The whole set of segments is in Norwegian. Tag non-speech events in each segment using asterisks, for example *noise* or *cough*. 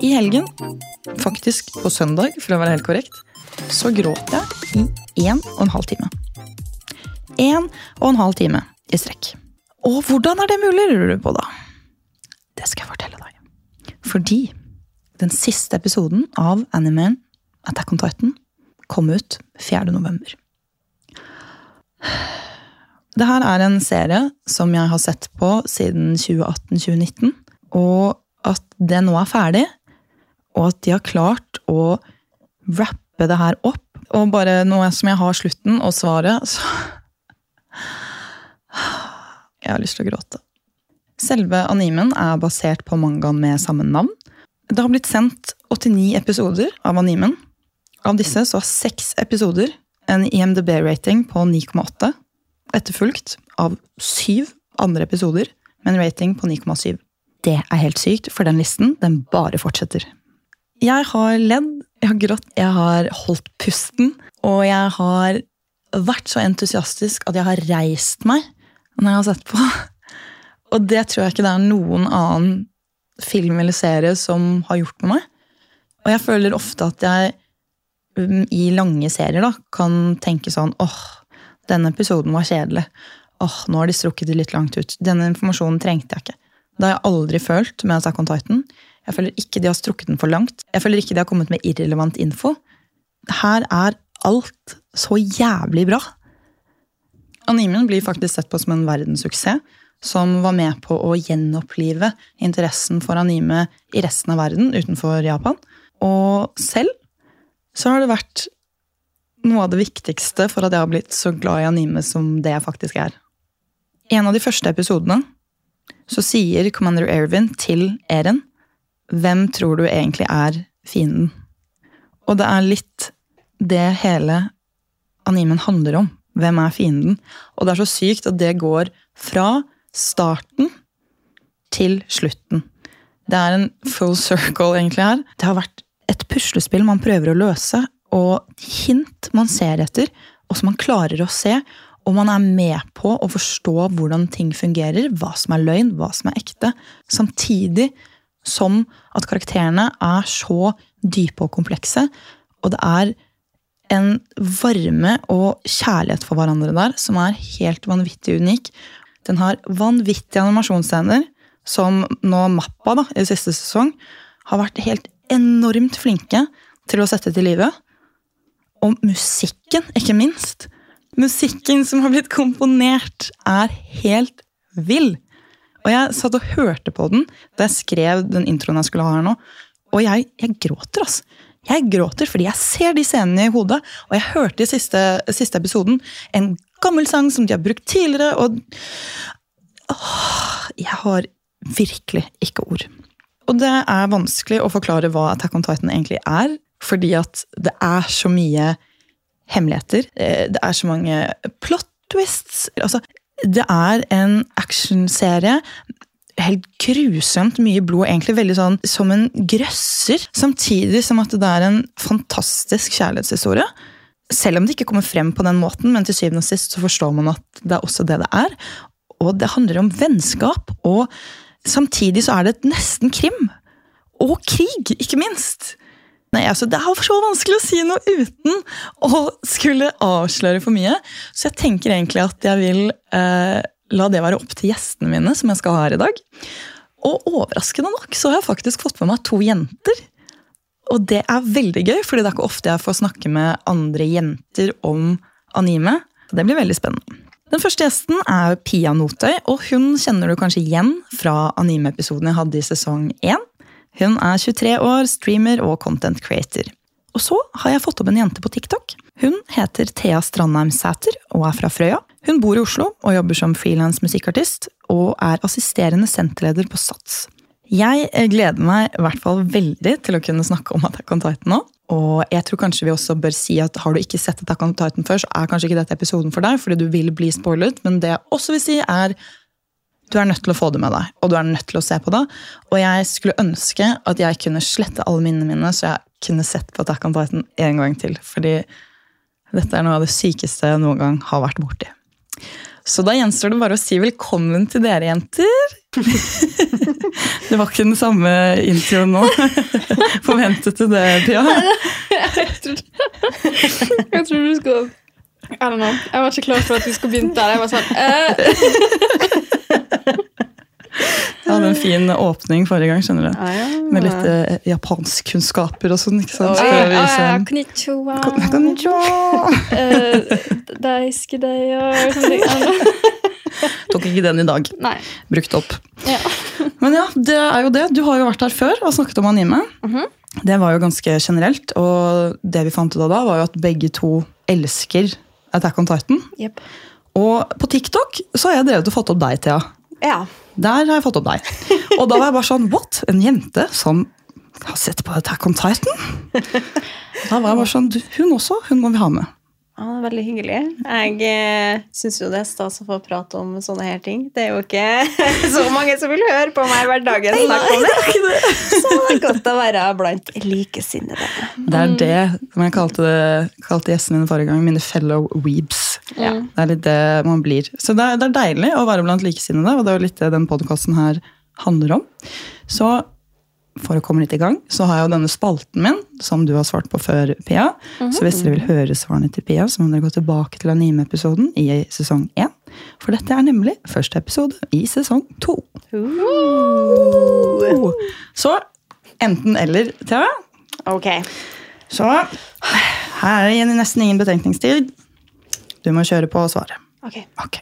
i helgen, faktisk på søndag for å være helt korrekt, så gråt jeg i en og en halv time. En og en halv time i strekk. Og hvordan er det mulig, lurer du på da? Det skal jeg fortelle deg. Fordi den siste episoden av animeen Attack on Titan kom ut 4. november. Det her er en serie som jeg har sett på siden 2018-2019. Og at det nå er ferdig, og at de har klart å rappe det her opp. Og bare nå som jeg har slutten og svaret, så Jeg har lyst til å gråte. Selve animen er basert på mangaen med samme navn. Det har blitt sendt 89 episoder av animen. Av disse så har seks episoder en IMDb-rating på 9,8 etterfulgt av syv andre episoder med en rating på 9,7. Det er helt sykt, for den listen den bare fortsetter. Jeg har ledd, jeg har grått, jeg har holdt pusten, og jeg har vært så entusiastisk at jeg har reist meg når jeg har sett på. *laughs* Og det tror jeg ikke det er noen annen film eller serie som har gjort med meg. Og jeg føler ofte at jeg mm, i lange serier da, kan tenke sånn åh, denne episoden var kjedelig. Åh, nå har de strukket det litt langt ut. Denne informasjonen trengte jeg ikke. Det har jeg aldri følt med Attack on Titan. Jeg føler ikke de har strukket den for langt. Jeg føler ikke de har kommet med irrelevant info. Her er alt så jævlig bra. Animen blir faktisk sett på som en verdenssuksess, som var med på å gjenopplive interessen for anime i resten av verden utenfor Japan. Og selv så har det vært noe av det viktigste for at jeg har blitt så glad i anime som det jeg faktisk er. I en av de første episodene så sier Commander Ervin til Eren Hvem tror du egentlig er fienden? Og det er litt det hele animen handler om. Hvem er fienden? Og det er så sykt at det går fra starten til slutten. Det er en full circle egentlig her. Det har vært et puslespill man prøver å løse, og hint man ser etter, og som man klarer å se. Og man er med på å forstå hvordan ting fungerer, hva som er løgn, hva som er ekte. Samtidig som at karakterene er så dype og komplekse. Og det er en varme og kjærlighet for hverandre der som er helt vanvittig unik. Den har vanvittige animasjonsscener, som nå Mappa da, i siste sesong har vært helt enormt flinke til å sette til live. Og musikken, ikke minst. Musikken som har blitt komponert, er helt vill. Og jeg satt og hørte på den da jeg skrev den introen jeg skulle ha her nå. Og jeg, jeg gråter, altså. Jeg gråter fordi jeg ser de scenene i hodet, og jeg hørte i siste, siste episoden en gammel sang som de har brukt tidligere, og åh, Jeg har virkelig ikke ord. Og det er vanskelig å forklare hva Attack on Titan egentlig er, fordi at det er så mye hemmeligheter. Eh, det er så mange plot twists. Altså, det er en actionserie. Helt grusomt mye blod. Egentlig veldig sånn som en grøsser. Samtidig som at det er en fantastisk kjærlighetshistorie. Selv om det ikke kommer frem på den måten, men til syvende og sist så forstår man at det er også det det er. Og det handler om vennskap, og samtidig så er det et nesten krim. Og krig, ikke minst. Nei, altså, Det er så vanskelig å si noe uten å skulle avsløre for mye. Så jeg tenker egentlig at jeg vil eh, la det være opp til gjestene mine, som jeg skal ha her i dag. Og overraskende nok så har jeg faktisk fått med meg to jenter. Og det er veldig gøy, fordi det er ikke ofte jeg får snakke med andre jenter om anime. Det blir veldig spennende. Den første gjesten er Pia Notøy, og hun kjenner du kanskje igjen fra anime-episoden jeg hadde i sesong 1. Hun er 23 år, streamer og content creator. Og så har jeg fått opp en jente på TikTok. Hun heter Thea Strandheim Sæter og er fra Frøya. Hun bor i Oslo og jobber som frilans musikkartist, og er assisterende senterleder på SATS. Jeg gleder meg i hvert fall veldig til å kunne snakke om Attack on Titan nå. Og jeg tror kanskje vi også bør si at har du ikke sett Attack on Titan før, så er kanskje ikke dette episoden for deg, fordi du vil bli spoilet. Men det jeg også vil si, er du er nødt til å få det med deg, og du er nødt til å se på det. Og jeg skulle ønske at jeg kunne slette alle minnene mine, så jeg kunne sett på Attack on Titan en gang til. Fordi dette er noe av det sykeste jeg noen gang har vært borti. Så da gjenstår det bare å si velkommen til dere, jenter. *laughs* Det var ikke den samme introen nå. *laughs* Forventet du det, Pia? *laughs* Jeg tror, du skulle I don't know. Jeg var ikke klar for at vi skulle begynne der. Jeg var sånn eh. Jeg hadde en fin åpning forrige gang, skjønner du. ah, ja. Med litt eh, japanskkunnskaper og sånn. ikke sant? Oi, ja. ah, ja, konnichiwa. Konnichiwa! uh, Daiske dei og. Tok ikke den i dag. Nei. Brukt opp. Ja. Men ja, det er jo det. Du har jo vært her før og snakket om anime. Mhm. Det var jo ganske generelt, og det vi fant ut av da, var jo at begge to elsker Attack on Titan. Yep. Og på TikTok så har jeg drevet og fått opp deg, Thea. Ja. Der har jeg fått opp deg. Og da var jeg bare sånn What? En jente som har sett på Attack on Titan? Da var jeg bare sånn Hun også, hun må vi ha med. Ja, det er veldig hyggelig. Jeg eh, syns jo det er stas å få prate om sånne her ting. Det er jo ikke *laughs* så mange som vil høre på meg hver dag. snakke om det. *laughs* Så det er godt å være blant likesinnede. Det er det som jeg kalte, kalte gjestene mine forrige gang, mine fellow weebs. Ja. Det er litt det man blir. Så det er, det er deilig å være blant likesinnede, og det er jo litt det den podkasten her handler om. Så for å komme litt i gang, så har jeg jo denne spalten min, som du har svart på før, Pia. Så hvis dere vil høre svarene til Pia, så må dere gå tilbake til anime-episoden i sesong 1. For dette er nemlig første episode i sesong 2. Uh. Så enten eller, Thea. Ok. Så her er det nesten ingen betenkningstid. Du må kjøre på og svare. ok. Ok,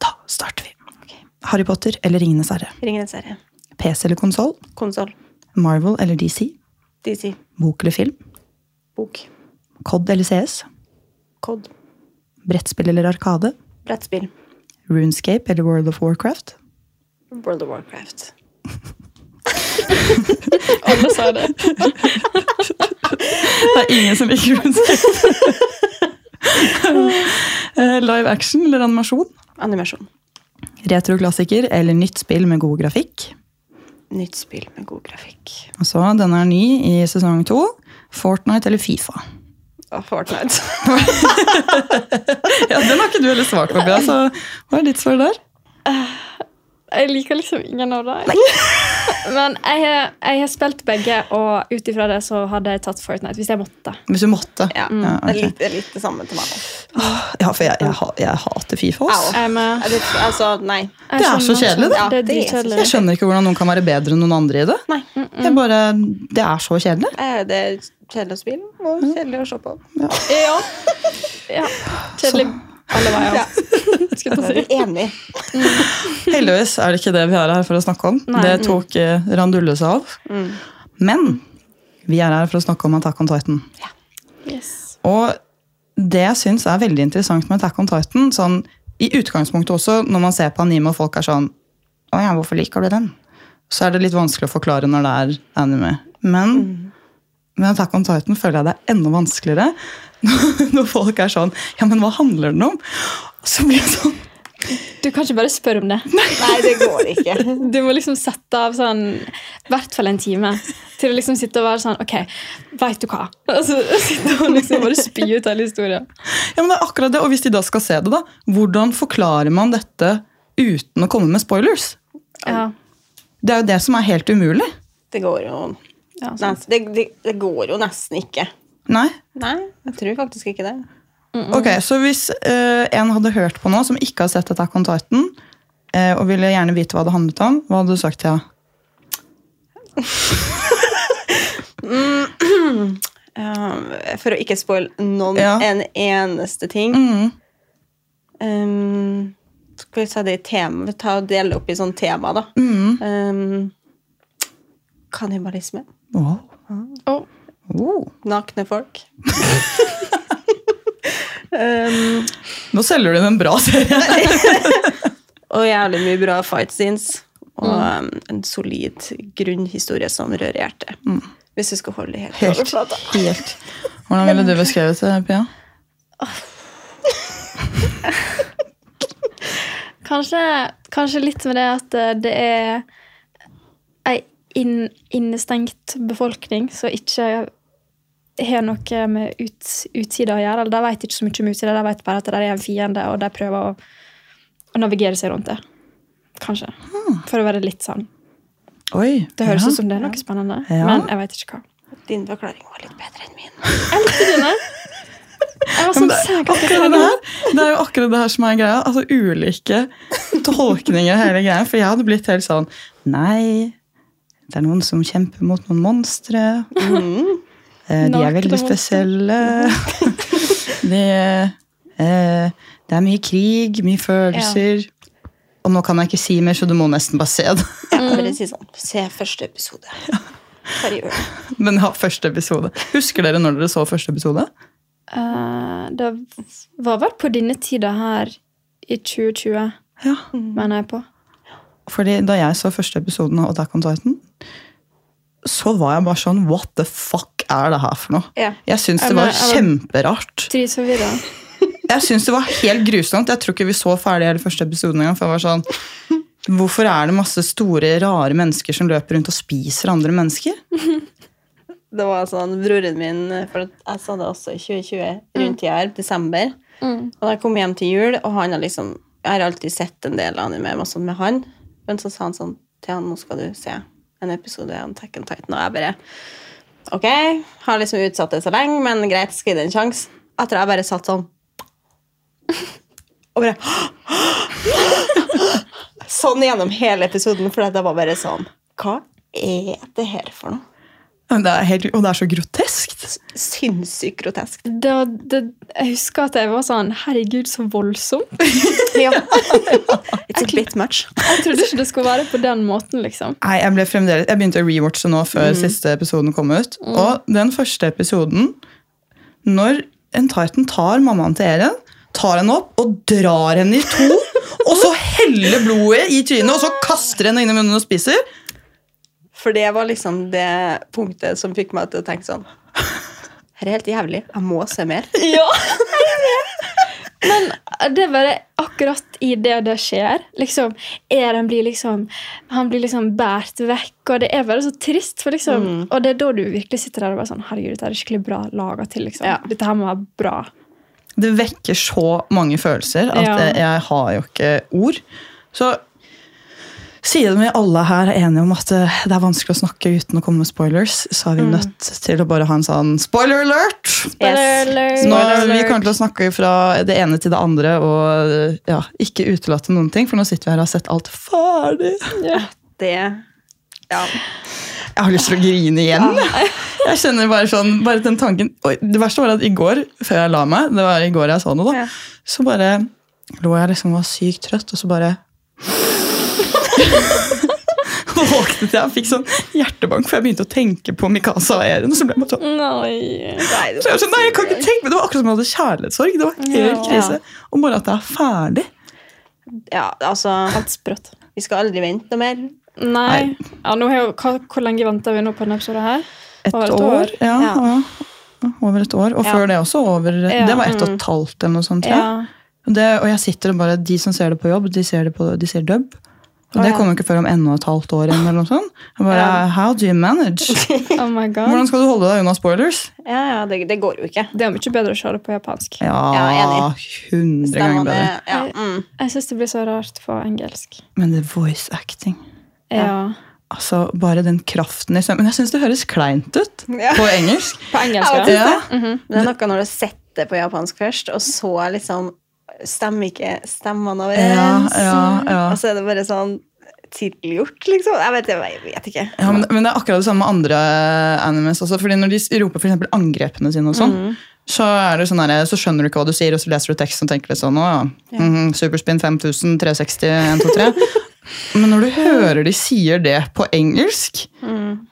Da starter vi. Harry Potter eller Ringenes herre? Ringenes herre. PC eller konsoll? Konsoll. Marvel eller DC? DC. Bok eller film? Bok. COD eller CS? Kod. Brettspill eller Arkade? Brettspill. Runescape eller World of Warcraft? World of Warcraft. *laughs* Alle sa det. *laughs* Det er ingen som liker Runescape. *laughs* Eh, Live action eller animasjon? Animasjon. Retroklassiker eller nytt spill med god grafikk? Nytt spill med god grafikk. Og så, den er ny i sesong to. Fortnite eller Fifa? Fortnite. *laughs* Ja, Den har ikke du heller svart på, Bea, så hva er ditt svar der? Jeg liker liksom ingen av dem. *laughs* Men jeg har, jeg har spilt begge, og ut ifra det så hadde jeg tatt Fortnite hvis jeg måtte. Hvis du måtte. Ja, Ja, det, er litt, det er litt det samme til meg. Ja, for jeg, jeg, jeg hater Fifa. Også. Det, altså, nei. Det er så kjedelig, Det Ja, det det kjedelig. Jeg skjønner ikke hvordan noen kan være bedre enn noen andre i det. nei. er bare, det er så kjedelig. Eh, Det er kjedelig å spille og kjedelig å se på. Ja. ja. Kjedelig alle veier. Ja. *laughs* Si. Enig. *laughs* Heldigvis er det ikke det vi er her for å snakke om. Nei. Det tok mm. Randulle seg av. Mm. Men vi er her for å snakke om Attack on Titan. Yes. Og det jeg syns er veldig interessant med Attack on Titan, sånn, i utgangspunktet også, når man ser på anime og folk er sånn Å ja, hvorfor liker du den? Så er det litt vanskelig å forklare når det er anime. Men med Attack on Titan føler jeg det er enda vanskeligere *laughs* når folk er sånn Ja, men hva handler den om? Så blir jeg sånn Du kan ikke bare spørre om det. *laughs* Nei, det går ikke. *laughs* Du må liksom sette av sånn, i hvert fall en time til å liksom sitte og være sånn Ok, veit du hva? Altså, sitte og liksom bare spy ut hele historien. Ja, men det er akkurat det, Og hvis de da skal se det, da, hvordan forklarer man dette uten å komme med spoilers? Ja. Det er jo det som er helt umulig. Det går jo Ja, det, det, det går jo nesten ikke. Nei? Nei, jeg tror faktisk ikke det. Ok, Så hvis uh, en hadde hørt på nå, som ikke har sett dette kontakten, Titan, eh, og ville gjerne vite hva det handlet om, hva hadde du sagt til henne? Um, *clears throat* for å ikke spoile noen Ja. en eneste ting. Mm. Um, skal vi ta det i tema, ta og dele opp i sånn tema, da. Mm. Um, kannibalisme. Wow. Og Oh. Nakne folk. *laughs* um, Nå selger du en bra serie. *laughs* og jævlig mye bra fight scenes. Og um, en solid grunnhistorie som rører hjertet. Hvis du skal holde det helt, Helt. overflata. Helt. Hvordan ville du beskrevet det, Pia? *laughs* kanskje, kanskje litt med det at eh, det er inn, innestengt befolkning som ikke har noe med ut, utsida å gjøre. Eller de vet ikke så mye om utsida, de vet bare at det er en fiende, og de prøver å, å navigere seg rundt det. Kanskje. For å være litt sånn. Oi. Det høres ja. ut som det er noe spennende, Ja. men jeg vet ikke hva. Din forklaring var litt bedre enn min. *laughs* Jeg likte dine. Var sånn det, akkurat det, her, det er jo akkurat det her som er greia. Altså Ulike tolkninger av hele greia. For jeg hadde blitt helt sånn Nei, det er noen som kjemper mot noen monstre. Mm. *laughs* De er veldig spesielle. *laughs* det, eh, det er mye krig, mye følelser. Og nå kan jeg ikke si mer, så du må nesten bare se det. jeg kan bare *laughs* si sånn, Se første episode. Bare. Men ja, første episode. Husker dere når dere så første episode? Uh, det var vel på denne tida her i 2020, Ja. mener jeg på. Fordi da jeg så første episoden av Attack on Titan, så var jeg bare sånn What the fuck er det her for noe? Ja. Jeg syns det var kjemperart. *laughs* Jeg syns det var helt grusomt. Jeg tror ikke vi så ferdig hele første episoden engang. For jeg var sånn Hvorfor er det masse store, rare mennesker som løper rundt og spiser andre mennesker? *laughs* Det var sånn, Broren min for Jeg sa det også i 2020, rundt i her, desember. Mm. Og da jeg kom hjem til jul, og han har liksom Jeg har alltid sett en del anime han sånn med han. Men så sa han sånn til han, nå skal du se en episode av Tekken on Titan. Og jeg bare Ok, har liksom utsatt det så lenge, men greit, skal gi det en sjanse. Etter jeg bare satt sånn *laughs* Og bare *gasps* *gasps* Sånn gjennom hele episoden, for det var bare sånn Hva er det her for noe? Det er helt, og det er så groteskt. Sinnssykt grotesk. Det, det, jeg husker at jeg var sånn Herregud, så voldsom. *laughs* Ja. It's a bit much. Jeg trodde ikke det skulle være på den måten, liksom. Nei, Jeg ble fremdeles, jeg begynte å rewatche nå før siste episoden kom ut. Og den første episoden, når en Titan tar mammaen til Eren, tar henne opp og drar henne i to, og så heller blodet i trynet, og så kaster henne inn i munnen og spiser For det var liksom det punktet som fikk meg til å tenke sånn *laughs* Her er helt jævlig. Jeg må se mer. *laughs* Ja! Men det er bare akkurat i det det skjer. Liksom, Eren blir liksom Han blir liksom båret vekk, og det er bare så trist. For liksom, Og det er da du virkelig sitter der og bare sånn Herregud, dette er skikkelig bra laga til. liksom. Ja. Dette her må være bra. Det vekker så mange følelser at Ja. jeg har jo ikke ord. Så siden vi alle her er enige om at det er vanskelig å snakke uten å komme med spoilers, så er vi nødt til å bare ha en sånn spoiler alert! Spoiler alert. Nå, vi kommer til å snakke fra det ene til det andre og ja, ikke utelate noen ting, for nå sitter vi her og har sett alt ferdig. Ja. Det Ja. Jeg har lyst til å grine igjen. Jeg kjenner bare sånn, bare den tanken Oi, Det verste var at i går, før jeg la meg, det var i går jeg så noe, da, Ja. så bare lå jeg liksom og var sykt trøtt, og så bare Og *laughs* våknet jeg og fikk sånn hjertebank, for jeg begynte å tenke på Mikasa og Eren. Og så ble jeg bare sånn, Nei. Nei, så jeg var sånn, nei, jeg kan ikke tenke, Det var akkurat som jeg hadde kjærlighetssorg. Det var helt Ja. krise. Og bare at det er ferdig. ja, altså Helt sprøtt. Vi skal aldri vente noe mer. Nei. Ja, nå har jo, hva, hvor lenge venter vi nå på denne episoden her? Et Over et år. år. Ja, Ja. ja. Over et år. Og Ja. før det også over Ja. Det var ett og et halvt eller noe sånt. Ja. Det, og jeg sitter og bare, De som ser det på jobb, de ser det på, de ser dub. Og det kom jo ikke før om enda et halvt år. eller noe sånt. Jeg bare, How do you manage? *laughs* Oh my god. Hvordan skal du holde deg unna spoilers? Ja, ja, det, det går jo ikke. Det er mye bedre å se det på japansk. Ja, Ja, hundre ganger Stemmene bedre. ja, mm. Jeg syns det blir så rart på engelsk. Men det er voice acting. Ja. Altså, Bare den kraften i stemmen. Men jeg syns det høres kleint ut *laughs* Ja. på engelsk. På engelsk, Ja, ja. Ja. Men det er noe når du setter på japansk først, og så liksom stemmer ikke stemmene Ja, overens. ja, ja. Og så er det bare sånn tilgjort, liksom. Jeg vet, jeg vet ikke. Ja, men, men det er akkurat det samme med andre animes også. fordi Når de roper for eksempel angrepene sine, og sånn, så, er det sånn der, så skjønner du ikke hva du sier, og så leser du teksten og tenker litt sånn ja. -hmm, Superspin 5000, 360, 123. Men når du hører de sier det på engelsk,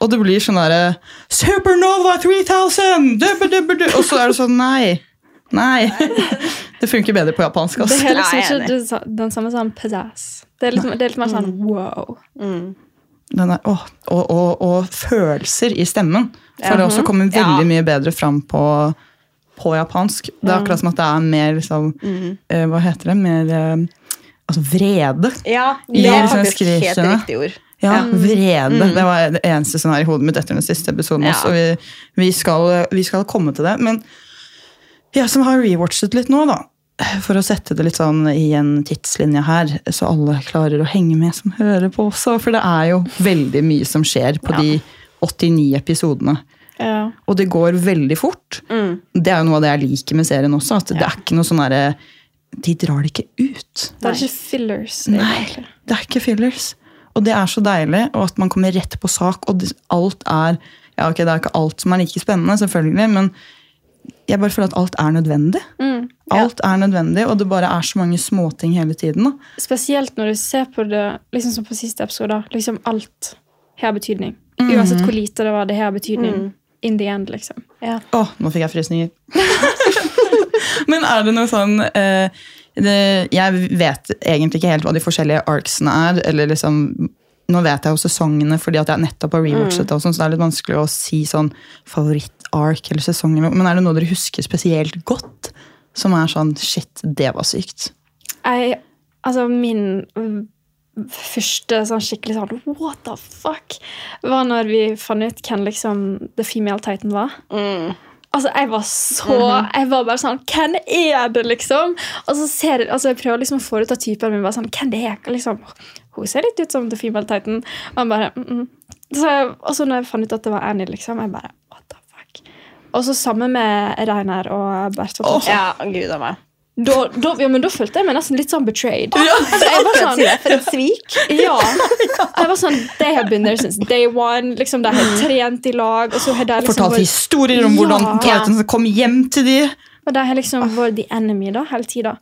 og det blir sånn derre Supernova 3000! Dubba, dubba, dubba, og så er det sånn Nei. Nei. *laughs* Det funker bedre på japansk. Også. Det er liksom er ikke den samme sånn pizzazz. Det er litt, det er litt mer sånn wow. Mm. Den er, å, og, og, og følelser i stemmen. For det også kommer veldig Ja. mye bedre fram på, på japansk. Det er akkurat som at det er mer liksom, eh, Hva heter det? Mer uh, altså vrede. Ja, det er liksom faktisk helt riktig ord. Ja, Vrede. vrede. Det var det eneste som er i hodet mitt etter den siste episoden. Ja. også, og vi, vi, skal, vi skal komme til det. Men jeg som har rewatchet litt nå, da. For å sette det litt sånn i en tidslinje her, så alle klarer å henge med som hører på også. For det er jo veldig mye som skjer på de 89 episodene. Ja. Og det går veldig fort. Mm. Det er jo noe av det jeg liker med serien også. At det er ikke noe sånn derre De drar det ikke ut. Det er ikke fillers. Nei, det er ikke fillers. Og det er så deilig, og at man kommer rett på sak, og alt er Ja, ok, det er ikke alt som er like spennende, selvfølgelig, men jeg bare føler at alt er nødvendig. Mm. Alt er nødvendig, og det bare er så mange småting hele tiden. Da. Spesielt når du ser på det liksom som på siste episode. Liksom alt har betydning. Uansett hvor lite det var, det har betydning. In the end, liksom. Ja. Å, nå fikk jeg frysninger. *laughs* men er det noe sånn eh, det, Jeg vet egentlig ikke helt hva de forskjellige arcsene er. eller liksom nå vet jeg jo sesongene fordi at jeg nettopp har rewatchet det, og sånn, så det er litt vanskelig å si sånn favoritt-ark eller sesong. Men er det noe dere husker spesielt godt? Som er sånn shit, det var sykt. Jeg, altså min første sånn skikkelig sånn what the fuck, var når vi fant ut hvem liksom The Female Titan var. Mm. Altså, jeg var så Jeg var bare sånn Hvem er det, liksom? Og så ser jeg, altså, jeg prøver liksom å få ut av typen min. bare sånn, Hvem det er? Liksom, Hun ser litt ut som The Female Titan. Og han bare mm -mm. så, jeg- Og så når jeg fant ut at det var Annie, liksom, jeg bare? Og så sammen med Reinar og Bert. Oh. ja, gud av meg. Da, da, ja, men da følte jeg meg nesten litt sånn betrayed. Ja. For jeg var sånn, For et svik. ja. Jeg var sånn, They have been there since day one. Liksom, De har trent i lag. Og så har de liksom Fortalt vært- historier om hvordan Ja. Kom hjem til de. Og de har liksom vært the enemy da, hele tida.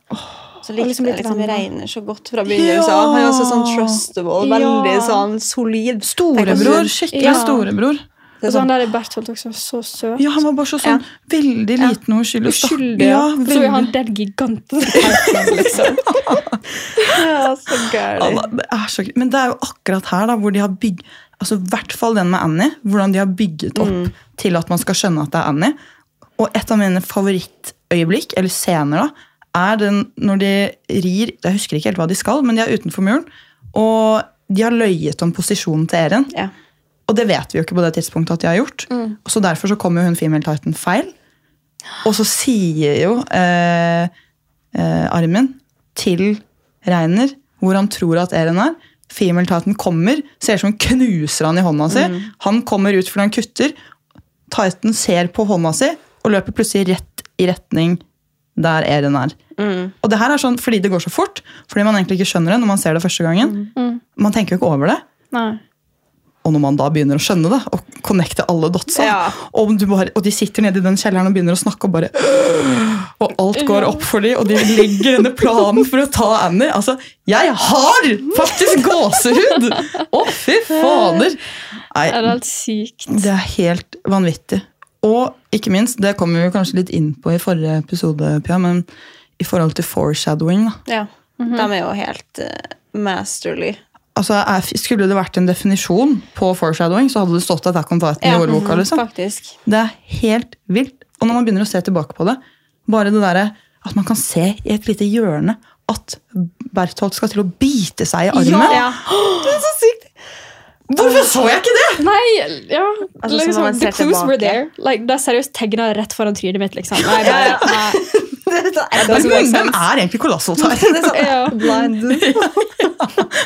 Så likte liksom jeg liksom. Reiner så godt fra begynnelsen. av. Han er også sånn trustable, Ja. veldig sånn solid. Storebror. Skikkelig Ja. storebror. Og er sånn, der Bertolt også, så søt. Ja, han var bare så sånn veldig liten og uskyldig. Uskyldig. Ja, Ja, så er han den giganten. Liksom. *laughs* ja, så gøy. det er så, men det er jo akkurat her da, hvor de har bygd altså i hvert fall den med Annie, hvordan de har bygget opp til at man skal skjønne at det er Annie. Og et av mine favorittøyeblikk, eller scener, da, er den når de rir Jeg husker ikke helt hva de skal, men de er utenfor muren. Og de har løyet om posisjonen til Eren. Ja. Og det vet vi jo ikke på det tidspunktet at de har gjort. Og så Derfor så kommer jo hun Female Titan feil. Og så sier jo eh, eh, Armin til Reiner hvor han tror at Eren er. Female Titan kommer, ser ut som hun knuser han i hånda si. Han kommer ut fordi han kutter. Titan ser på hånda si og løper plutselig rett i retning der Eren er. Og det her er sånn fordi det går så fort, fordi man egentlig ikke skjønner det når man ser det første gangen. Man tenker jo ikke over det. Nei. Og når man da begynner å skjønne det, og connecte alle dotsa, Ja. og, du bare, og de sitter nede i den kjelleren og begynner å snakke, og bare Og alt går opp for dem, og de legger denne planen for å ta Annie. Altså, jeg har faktisk gåsehud! Å, fy fader! Nei, Er det helt sykt? det er helt vanvittig. Og ikke minst, det kommer vi kanskje litt inn på i forrige episode, Pia, men i forhold til foreshadowing, da. Ja. De er jo helt uh, masterly. Altså, er, Skulle det vært en definisjon på foreshadowing, så hadde det stått Attack on Titan i årboka. liksom. Faktisk. Det er helt vilt. Og når man begynner å se tilbake på det, bare det der, at man kan se i et lite hjørne at Berthold skal til å bite seg i armen. Ja. *gasps* Det er så sykt! Hvorfor så jeg ikke det?! Nei, ja. Altså, liksom, the clues tilbake. were there. Like, det er seriøst tegna rett foran trynet mitt. liksom. Nei, *laughs* bare, nei. *laughs* Det så- doesn't Men make hvem er egentlig Colossal her? det er sånn *laughs* Ja. *laughs* blind.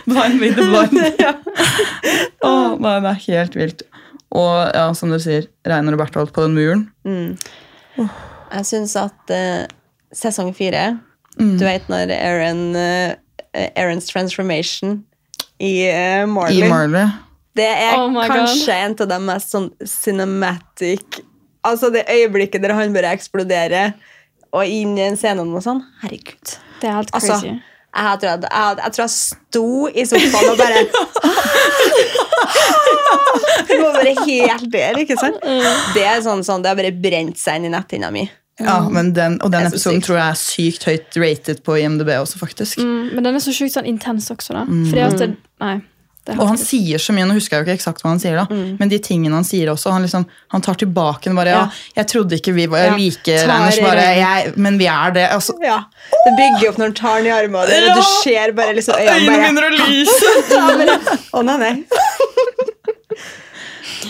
blind with the blind. oh, nei, det er helt vilt. Og ja, som du sier, Reinar og Berthold på den muren. Jeg syns at uh, sesong fire Du vet når Aaron, uh, Aarons transformation i uh, Marley I Marley. Det er Oh kanskje kanskje en av de mest sånn cinematic Altså det øyeblikket der han bare eksploderer, og inn i en scene og sånn. Herregud. Det er helt Altså, crazy. jeg tror, jeg, jeg, jeg tror jeg sto i sofaen og bare *laughs* Det var bare helt der, ikke sant? Det er sånn, sånn, det har bare brent seg inn i netthinna mi. Ja, men den, Og den episoden tror jeg er sykt høyt rated på IMDb også, faktisk. Mm, men den er så sjukt sånn intens også, da. Fordi at det, Nei. Og han sier så mye, nå husker jeg jo ikke eksakt hva han sier, da, men de tingene han sier også, han, liksom, han tar tilbake bare Ja, jeg trodde ikke vi var Ja, like Reiners, bare, jeg, men vi er det. Altså, Ja, Det bygger opp når han tar den i armen, og Ja. du ser bare liksom øynene begynner å *laughs* lyse! Å, nei, nei. *laughs*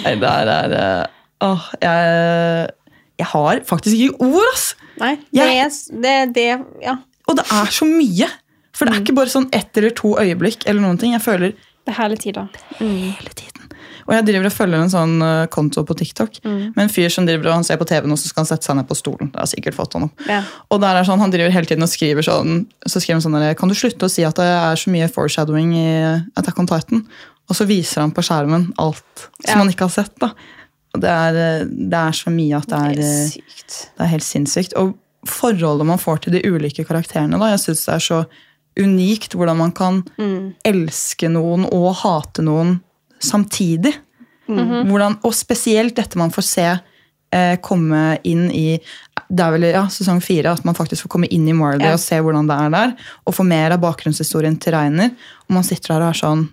Nei, det er, eh, Åh, jeg, Jeg har faktisk ikke ord, ass! Nei, det er det, det Ja. Og det er så mye! For det er ikke bare sånn ett eller to øyeblikk eller noen ting. Jeg føler er hele tida. hele tiden. Og jeg driver og følger en sånn eh, konto på TikTok med en fyr som driver og han ser på TV-en og så skal han sette seg ned på stolen. Det har sikkert fått han opp. Ja. Og der er sånn, Han driver hele tiden og skriver sånn så skriver han sånn der, Kan du slutte å si at det er så mye foreshadowing i Attack on Titan? Og så viser han på skjermen alt som Ja. han ikke har sett. da. Og det er, eh, det er så mye at det er, Det er eh, sykt. det er helt sinnssykt. Og forholdet man får til de ulike karakterene, da, jeg syns det er så unikt hvordan man kan elske noen og hate noen samtidig. Hvordan, og spesielt dette man får se eh, komme inn i det er vel ja, sesong fire at man faktisk får komme inn i Morley Ja. og se hvordan det er der. Og få mer av bakgrunnshistorien til Reiner. Og man sitter der og er sånn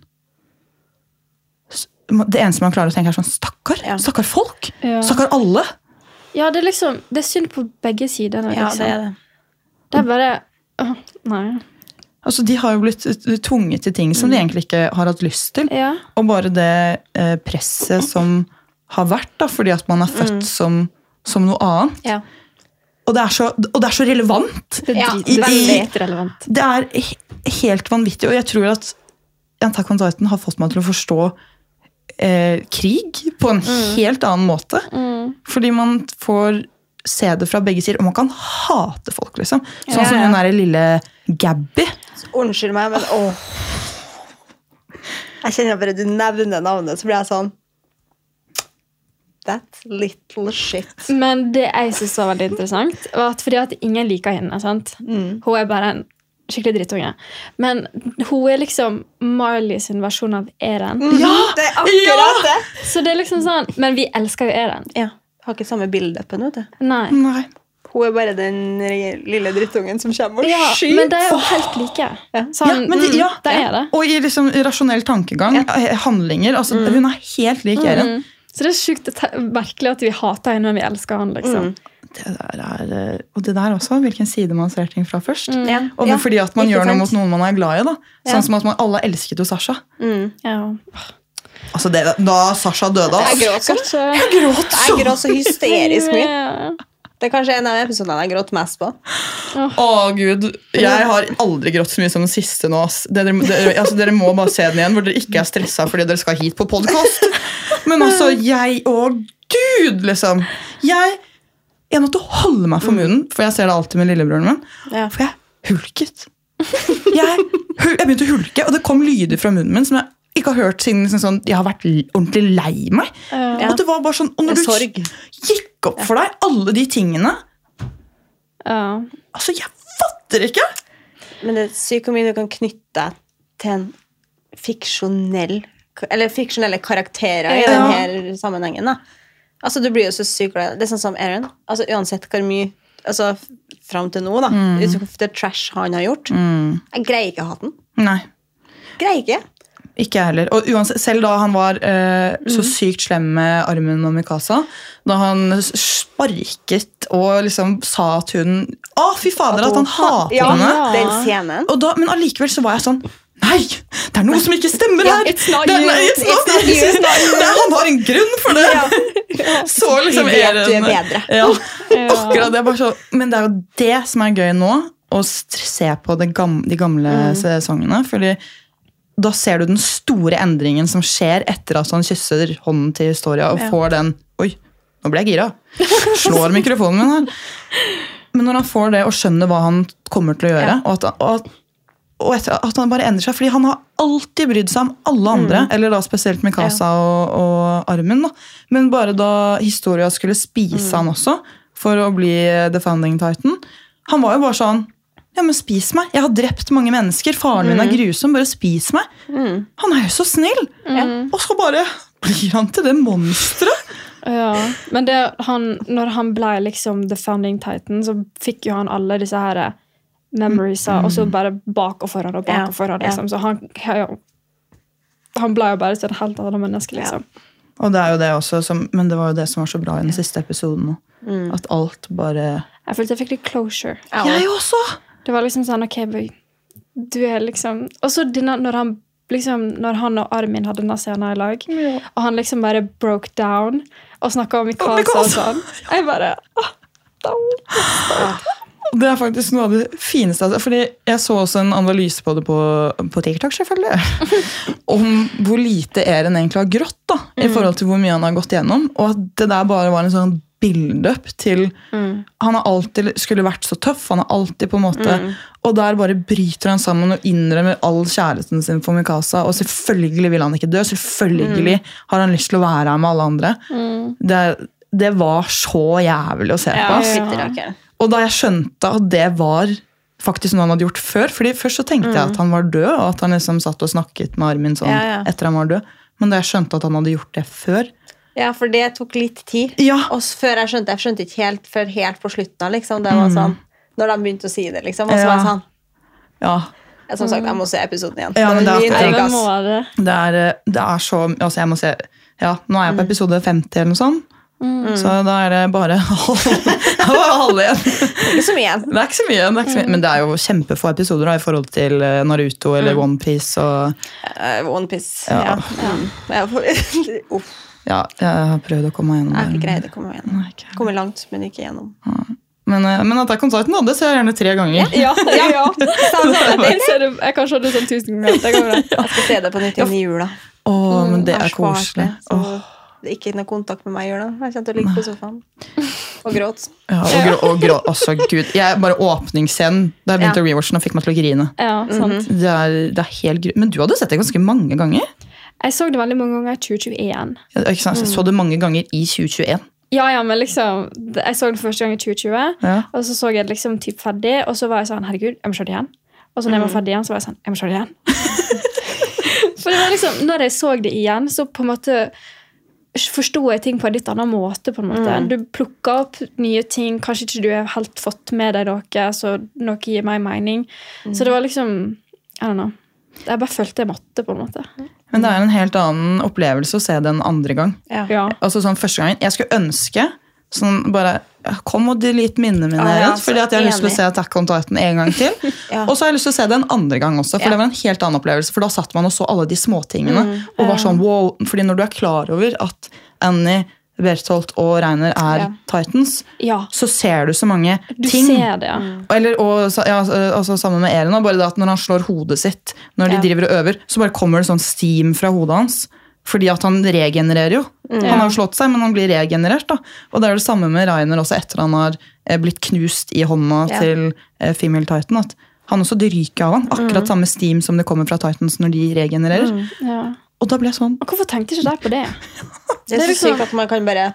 Det eneste man klarer å tenke, er sånn Stakkar! Ja. Stakkar folk! Ja. Stakkar alle! Ja, det er liksom Det er synd på begge sider. Ja, Liksom. det er det. Det er bare Åh, Nei. Altså, De har jo blitt tvunget til ting som de egentlig ikke har hatt lyst til. Ja. Og bare det eh, presset som har vært, da, fordi at man er født som, som noe annet. Ja. Og det er så, og det er så relevant! Det er Ja, drit- veldig. relevant. Det er helt vanvittig. Og jeg tror at Attack on Titan har fått meg til å forstå eh, krig på en helt annen måte. Fordi man får se det fra begge sider, og man kan hate folk, liksom. Sånn som ja. hun derre lille Gabby. Unnskyld meg, men åh. Jeg kjenner bare du nevner navnet, så blir jeg sånn That little shit. Men det jeg syns var veldig interessant, var at fordi at ingen liker henne. sant? Hun er bare en skikkelig drittunge. Men hun er liksom Marley sin versjon av Eren. Ja! Det er akkurat det! Så det er liksom sånn, Men vi elsker jo Eren. Ja. Har ikke samme build-upen, vet du. Nei. Nei. Hun er bare den lille drittungen som kommer og Ja, skyter. men de er jo helt like. Sånn, Ja, men de, mm, ja. det er det. Og i liksom rasjonell tankegang, ja. handlinger. Altså, Hun er helt lik Eren. Mm. Så det er sjukt merkelig at vi hater henne, men vi elsker henne. liksom. Det der er, eh, og det der også, hvilken side man ser ting fra først. Ja. Og Ja, fordi at man gjør noe mot noen man er glad i. da. Ja. Sånn som at man alle elsket jo Sasha. Ja. Altså det, Da Sasha døde, Jeg gråt så, Kanskje Jeg gråt så! jeg gråt så hysterisk mye. Det er kanskje en av episodene jeg gråt mest på. Å, gud. Jeg har aldri grått så mye som den siste nå. ass. Dere, dere, altså, dere må bare se den igjen, hvor dere ikke er stressa fordi dere skal hit på podkast. Men altså, jeg Å, gud, liksom. Jeg, jeg å holde meg for munnen, for jeg ser det alltid med lillebroren min. Ja. For jeg hulket. Jeg, jeg begynte å hulke, og det kom lyder fra munnen min som jeg ikke har hørt siden liksom sånn, jeg har vært ordentlig lei meg. Ja. Og det var bare sånn, og når En du sorg. gikk opp for deg alle de tingene Ja. altså Jeg fatter ikke! Men det er sykt hvor mye du kan knytte deg til en fiksjonell Eller fiksjonelle karakterer i Ja. denne sammenhengen. da. Altså, Du blir jo så sykt glad. Det er sånn som Aaron. Altså, uansett hvor mye altså, Fram til nå, da. Mm. det trash han har gjort. Jeg greier ikke å hate den. Nei. Greier ikke. Ikke jeg heller. Og uansett, selv da han var eh, så sykt slem med Armen og Mikasa, da han sparket og liksom sa at hun Å, fy fader, at han hater ja, henne! Den scenen. Og da, men allikevel så var jeg sånn Nei! Det er noe som ikke stemmer her! det er. *laughs* Det er- han har en grunn for det! *laughs* Så liksom er bedre. *laughs* Ja, akkurat det. så, men det er jo det som er gøy nå, å se på det gam, de gamle Mm. sesongene. fordi da ser du den store endringen som skjer etter at han kysser hånden til Historia og får den Oi, nå ble jeg gira. Slår mikrofonen min her. Men når han får det og skjønner hva han kommer til å gjøre, og, at, og, og at han bare endrer seg Fordi han har alltid brydd seg om alle andre, Mm. eller da spesielt Mikasa og, og Armin. Da. Men bare da Historia skulle spise Mm. han også, for å bli The Founding Titan Han var jo bare sånn ja, men spis meg. Jeg har drept mange mennesker. Faren min er Mm. grusom. Bare spis meg. Han er jo så snill! Mm. Og så bare blir han til det monsteret. Ja, men det, han, når han ble liksom The Founding Titan, så fikk jo han alle disse her memoriesa, mm. og så bare bak og foran og bak Ja, og foran. liksom. Så han, ja, han ble jo bare til et helt annet menneske, liksom. Og det er jo det også, som, men det var jo det som var så bra i den siste episoden. nå. At alt bare Jeg følte jeg fikk litt closure. Jeg også! Det var liksom sånn, ok, du er liksom Og så når han liksom, når han og Armin hadde denne scenen i lag, og han liksom bare broke down og snakka om Mikasa og sånn. Jeg bare ah, Det er faktisk noe av det fineste. altså, Fordi Jeg så også en analyse på det på, på TikTok, selvfølgelig. *laughs* Om hvor lite Eren egentlig har grått da, i forhold til hvor mye han har gått gjennom. Og at det der bare var en sånn build-up til Han har alltid skulle vært så tøff. han har alltid på en måte, Og der bare bryter han sammen og innrømmer all kjærligheten sin for Mikasa. Og selvfølgelig vil han ikke dø. Selvfølgelig har han lyst til å være her med alle andre. Det, det var så jævlig å se på. Ja, ass. fytti rakkeren. Og da jeg skjønte at det var faktisk noe han hadde gjort før fordi Først så tenkte jeg at han var død, og at han liksom satt og snakket med Armin sånn Ja, ja. etter han var død. Men da jeg skjønte at han hadde gjort det før Ja, for det tok litt tid. Ja, Og før jeg skjønte, jeg skjønte ikke helt før helt på slutten. Liksom. Det var sånn, Når de begynte å si det, liksom. Og så var jeg sånn ja jeg, Som sagt, jeg må se episoden igjen. Ja, men det er det, er, det. det er, eh, det er så Altså, jeg må se Ja, nå er jeg på episode 50 eller noe sånt. Så da er det bare *laughs* halve *laughs* igjen. Ikke så mye igjen. Det er ikke så mye, det er ikke så mye. Men det er jo kjempefå episoder da, i forhold til eh, Naruto eller OnePiece. Og Uh, Onepiece. Ja. Ja. ja. *laughs* Uff, ja, jeg har prøvd å komme meg jeg har ikke det. greid å komme igjennom. Nei, ikke. Kommer langt, men ikke gjennom. Men, at men Attack on Titan hadde, så jeg gjerne tre ganger. Ja, ja, *laughs* ja. Ser det, jeg kan se det sånn tusen ganger. Det går bra. *laughs* Jeg skal se det på nytt igjen i jula. Å, men det er koselig. det, Åh. er ikke noe kontakt med meg i jula. Jeg kommer til å ligge på sofaen og gråte. Ja, og grå, og grå, altså, Gud. Jeg, bare åpningsscenen da jeg begynte Ja. å rewatche den, fikk meg til å grine. Ja, sant. Det er, det er helt gru... Men du hadde sett det ganske mange ganger? Jeg så det veldig mange ganger i 2021. Ja, Ikke sant? Jeg så det mange ganger i 2021. Ja, ja, men liksom Jeg så det første gang i 2020, Ja. og så så jeg det liksom typ ferdig, og så var jeg sånn Herregud, jeg må se det igjen. Og så når jeg var ferdig igjen, så var jeg sånn Jeg må se det igjen. *laughs* For det var liksom, når jeg så det igjen, så på en måte forsto jeg ting på en litt annen måte. på en måte. Du plukker opp nye ting, kanskje ikke du har helt fått med deg noe, så noe gir meg mening. Så det var liksom I don't know. Jeg bare følte jeg måtte, på en måte. Men det er en helt annen opplevelse å se det en andre gang. Ja. Ja. Altså sånn første gangen, Jeg skulle ønske sånn bare Kom og delete minnene mine. Ja, ja, altså, fordi at jeg har lyst til å se Attack on Titan en gang til. *laughs* Ja. Og så har jeg lyst til å se det en andre gang også, for Ja. det var en helt annen opplevelse. For da satt man og så alle de småtingene. Mm, og var sånn, wow, fordi når du er klar over at Annie, Bertholt og Reiner er Ja. Titans, ja. så ser du så mange Du ting. ser det, ja. Eller, og, ja, altså, sammen med Eren, bare det at når han slår hodet sitt, når de driver og øver, så bare kommer det sånn steam fra hodet hans. Fordi at han regenererer jo. Mm. Han har jo slått seg, men han blir regenerert. da. Og det er det samme med Reiner også etter han har eh, blitt knust i hånda Ja. til eh, Female Titan. at han også ryker av han. Mm. Akkurat samme steam som det kommer fra Titans når de regenererer. ja. Og da ble jeg sånn Og hvorfor tenkte ikke deg på det? *laughs* Det er så liksom- sykt at man kan bare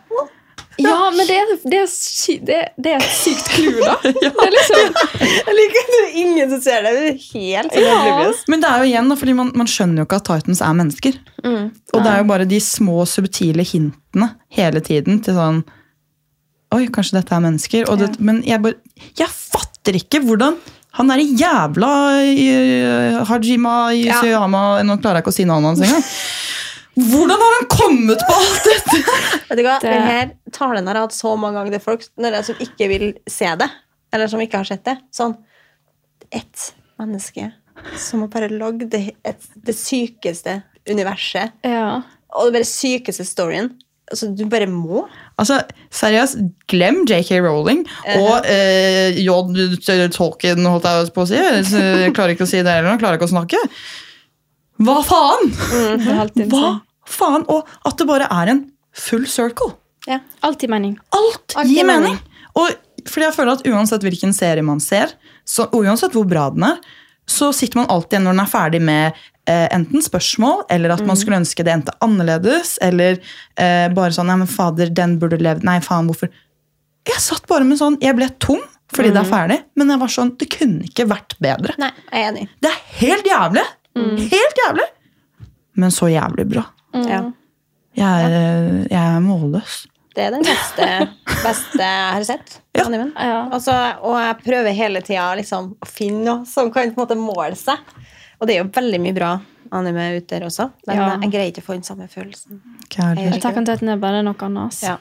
Ja, men det, er- det, er, sy det, det er et sykt clou, da. *laughs* Det er liksom, Jeg liker at det er ingen som ser det. Det er helt Ja. oblivious. Men det er jo igjen, da, fordi man, man skjønner jo ikke at Titans er mennesker. Mm. Og det er jo bare de små, subtile hintene hele tiden til sånn Oi, kanskje dette er mennesker. Og det, Men jeg bare Jeg fatter ikke hvordan han er jævla uh, Hajima Yusuyama Nå klarer jeg ikke å si navnet hans engang. *laughs* Hvordan har han kommet på alt dette?! Vet du hva? Det- Denne talen har jeg hatt så mange ganger til folk når det er som ikke vil se det. Eller som ikke har sett det. Sånn Ett menneske som har bare lagd det, det sykeste universet. ja. Og det sykeste storyen. Altså, du bare må. Altså, Seriøst, glem JK Rowling og eh, J. Tolkien, holdt jeg på å si. Jeg klarer ikke å si det heller. Jeg klarer ikke å snakke. Hva faen?! Er Hva faen? Og at det bare er en full circle. Ja. gir mening. Alt Alt gir gir mening. mening. Og fordi jeg føler at Uansett hvilken serie man ser, så, og uansett hvor bra den er, så sitter man alltid igjen når den er ferdig med eh, enten spørsmål, eller at man skulle ønske det endte annerledes, eller eh, bare sånn Nei, men fader, den burde levd. Nei, faen, hvorfor Jeg satt bare med sånn Jeg ble tom fordi det er ferdig, men jeg var sånn Det kunne ikke vært bedre. Nei, jeg er enig. Det er helt jævlig! Helt jævlig! Men så jævlig bra. Ja. Jeg er, eh, jeg er målløs. Det er den beste, beste jeg har sett. Ja. Ja. Altså, og jeg prøver hele tida liksom, å finne noe som kan på en måte måle seg. Og det er jo veldig mye bra anime ute der også, men Ja. jeg greier ikke å få den samme følelsen. Kjærlig. Attack on Titan er bare noe annet. Ja.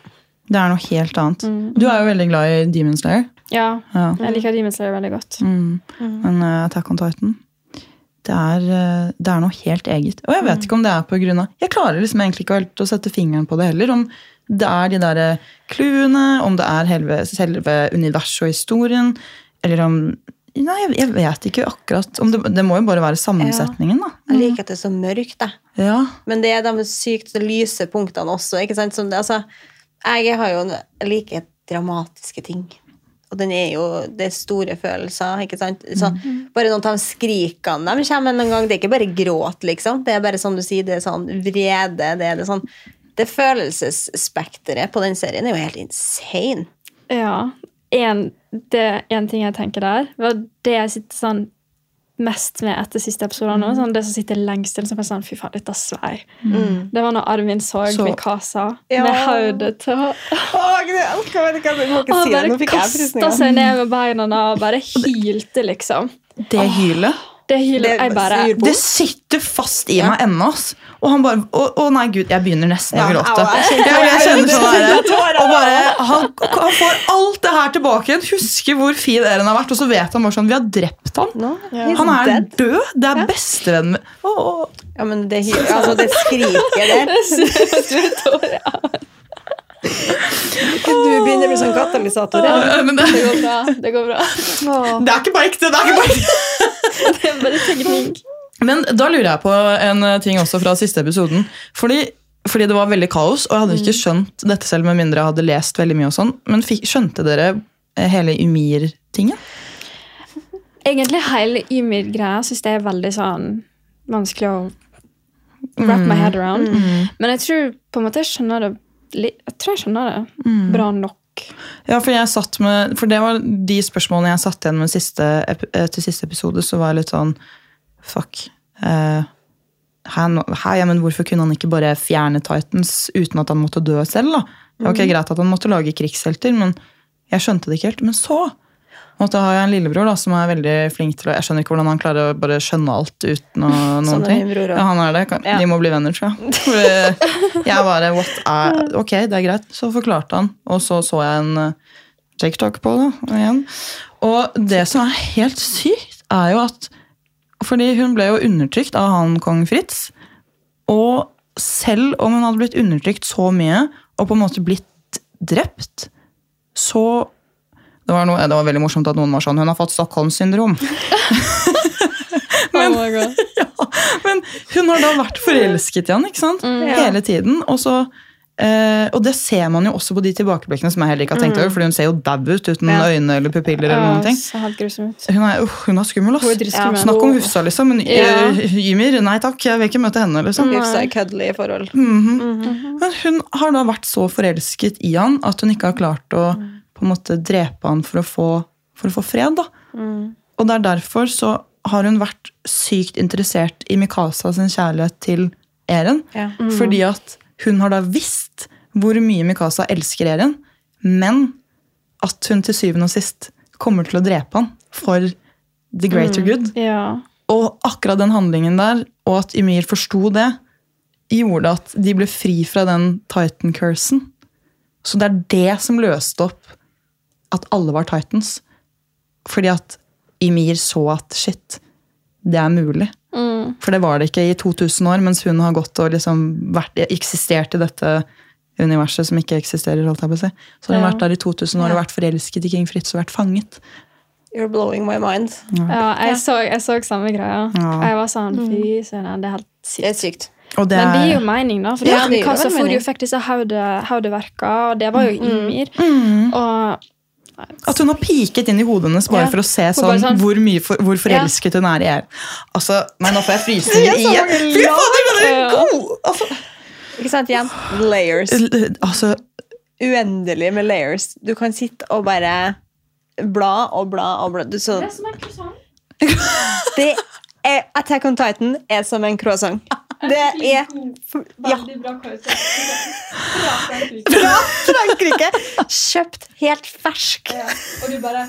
Det er noe helt annet. Du er jo veldig glad i Demon Slayer. Ja, Ja. jeg liker Demon Slayer veldig godt. Mm. Men uh, Attack on Titan det er, eh, det er noe helt eget. Og jeg vet ikke om det er på grunn av Jeg klarer liksom egentlig ikke helt å sette fingeren på det heller. Om det er de derre clouene, om det er selve, selve universet og historien, eller om Nei, jeg, vet ikke akkurat. Om det, det må jo bare være sammensetningen, da. Jeg liker at det er så mørkt, jeg. Ja. Men det er de sykt lyse punktene også. ikke sant? Som det, altså, jeg har jo Like liker dramatiske ting. Og den er jo Det er store følelser. ikke sant? Så, Bare noen av de skrikene de kommer noen gang, det er ikke bare gråt, liksom. Det er bare som du sier, det er sånn vrede. Det er det sånn Det følelsesspekteret på den serien er jo helt insane. Ja. En, det en ting jeg tenker der, var det jeg sitter sånn mest med etter siste episode nå. Sånn, det som sitter lengst inne, som er sånn Fy faen, dette svei. Det var når Arvin så, Så- Mikasa Ja. med hodet til å Gud, jeg elsker det, jeg må ikke si det. Nå bare fikk jeg kasta seg ned med beina og bare hylte, liksom. Det hylet. Det Det jeg bare Det sitter fast i Ja. meg ennå. Og han bare Å, å nei, gud, jeg begynner nesten å gråte. jeg jeg kjenner sånn *laughs* og bare, han, han får alt det her tilbake igjen. Husker hvor fin Eren har vært, og så vet han bare sånn Vi har drept han. No, yeah. Han er dead. død. Det er bestevennen min. Ja, men det, altså, det skriker der *laughs* Du begynner å bli sånn katalysator. Ja. Det, Det går bra. Det går bra. det er ikke på ekte! Det er ikke på ekte. *laughs* *laughs* Det er bare teknikk. Men da lurer jeg på en eh, ting også fra siste episoden. Fordi, fordi det var veldig kaos, og jeg hadde ikke skjønt dette selv med mindre jeg hadde lest veldig mye. og sånn. Men skjønte dere eh, hele Ymir-tingen? Egentlig hele Ymir-greia syns jeg er veldig sånn vanskelig å wrap my head around. Men jeg tror på en måte jeg skjønner det Jeg tror jeg skjønner det bra nok. Ja, for jeg satt med, for det var de spørsmålene jeg satt igjen med siste, eh, til siste episode, så var jeg litt sånn Fuck. Uh, her, her, ja, men hvorfor kunne han ikke bare fjerne Titans uten at han måtte dø selv? da? Det var ikke greit at han måtte lage krigshelter, men jeg skjønte det ikke helt. Men så måtte har jeg en lillebror da, som er veldig flink til å Jeg skjønner ikke hvordan han klarer å bare skjønne alt uten å, *laughs* noen ting. bror. Ja, han er det. Kan, Ja. De må bli venner, tror jeg. For jeg bare what er, Ok, det er greit. Så forklarte han, og så så jeg en eh, TikTok på det igjen. Og det som er helt sykt, er jo at Fordi hun ble jo undertrykt av han kong Fritz. Og selv om hun hadde blitt undertrykt så mye, og på en måte blitt drept, så det var, noe, det var veldig morsomt at noen var sånn Hun har fått Stockholm-syndrom. *laughs* *laughs* Oh *laughs* ja, men hun har da vært forelsket i han ikke sant? hele tiden. Og, så, eh, og det ser man jo også på de tilbakeblikkene som jeg heller ikke har tenkt over, fordi hun ser jo dau ut uten Ja. øyne eller pupiller. eller noen ting. Hun er, uh, hun er skummel, er ass. Snakk om Hufsa, liksom. Men Ja. eh, Ymir, nei takk, jeg vil ikke møte henne. liksom. Gives a i forhold. Mhm. Men hun har da vært så forelsket i han at hun ikke har klart å på en måte drepe han for å få, for å få fred. da. Og det er derfor så har hun vært sykt interessert i Mikasa sin kjærlighet til Eren. Ja. Fordi at hun har da visst hvor mye Mikasa elsker Eren, men at hun til syvende og sist kommer til å drepe han for the greater good. Ja. Og akkurat den handlingen der, og at Ymir forsto det, gjorde at de ble fri fra den Titan-cursen. Så det er det som løste opp at alle var Titans. Fordi at Ymir så at shit, det er mulig. Mm. For det var det ikke i 2000 år, mens hun har gått og liksom vært, eksistert i dette universet som ikke eksisterer. holdt jeg på å si. Så hun har Ja. vært der i 2000 år og vært forelsket i King Fritz og vært fanget. You're blowing my mind. ja jeg, så, jeg så samme greia. Ja. Jeg var sånn Fy søren, det er helt sykt. Det er sykt. det Men det er gir jo mening, da. For Ja, det, det det, det, det, det, det, det, det, fikk disse hodet- og det var jo Ymir. Mm. Og At hun har piket inn i hodet hennes bare Ja. for å se sånn, sånn- hvor, mye for, hvor forelsket hun er i Eren. Altså, nei, nå får jeg frysninger *laughs* igjen. Fy fader, den er god! Altså, Ikke sant, igjen? Layers. l- altså, Uendelig med layers. Du kan sitte og bare bla og bla og bla. Du, så, som en croissant. det er, Attack on Titan er som en croissant. Det er ja, Veldig bra karakter. Bra Frankrike. fra Frankrike. Kjøpt helt fersk. Og du bare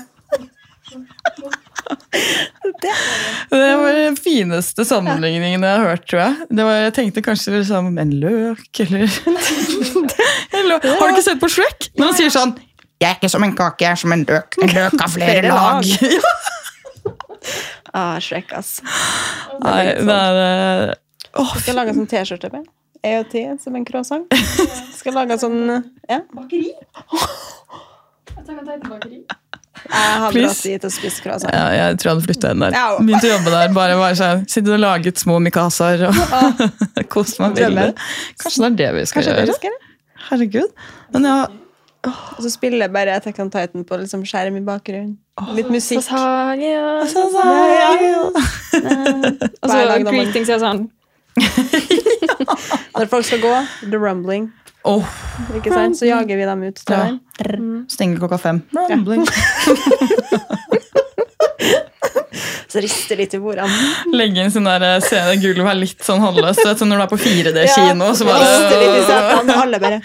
det var den fineste sammenligningen jeg har hørt, tror jeg. Det var, jeg tenkte kanskje liksom en løk, eller. *laughs* Har du ikke sett på Shrek? Når han sier sånn Jeg er ikke som en kake, jeg er som en løk. En løk har *laughs* flere Flere lag. lag. *laughs* Ah, Shrek, ass. Nei, det er eh, jeg Skal lage en sånn T-skjorte med. EOT som en croissant. *laughs* Skal lage en sånn Ja. Bakeri? Jeg hadde at det bakeri. Jeg bra tid til å spise croissant. Ja, jeg tror jeg hadde flytta inn der. Begynte å jobbe der. Bare bare sånn, Sittet og laget små mikasaer og *laughs* kost meg veldig. Kanskje det er det vi skal Kanskje det gjøre? Det skal? Herregud. Men ja, Og så spiller jeg bare Attack on Titan på liksom skjerm i bakgrunnen. Litt musikk. Og så greetings er sånn *laughs* Når folk skal gå, the rumbling. Oh. Ikke sant? Så jager vi dem ut. Ja. Mm. Stenger klokka fem. Rumbling. *laughs* Så rister litt i bordene. Legge inn sånn der eh, se det gulvet er litt sånn halvløst. vet Når du er på 4D-kino, så bare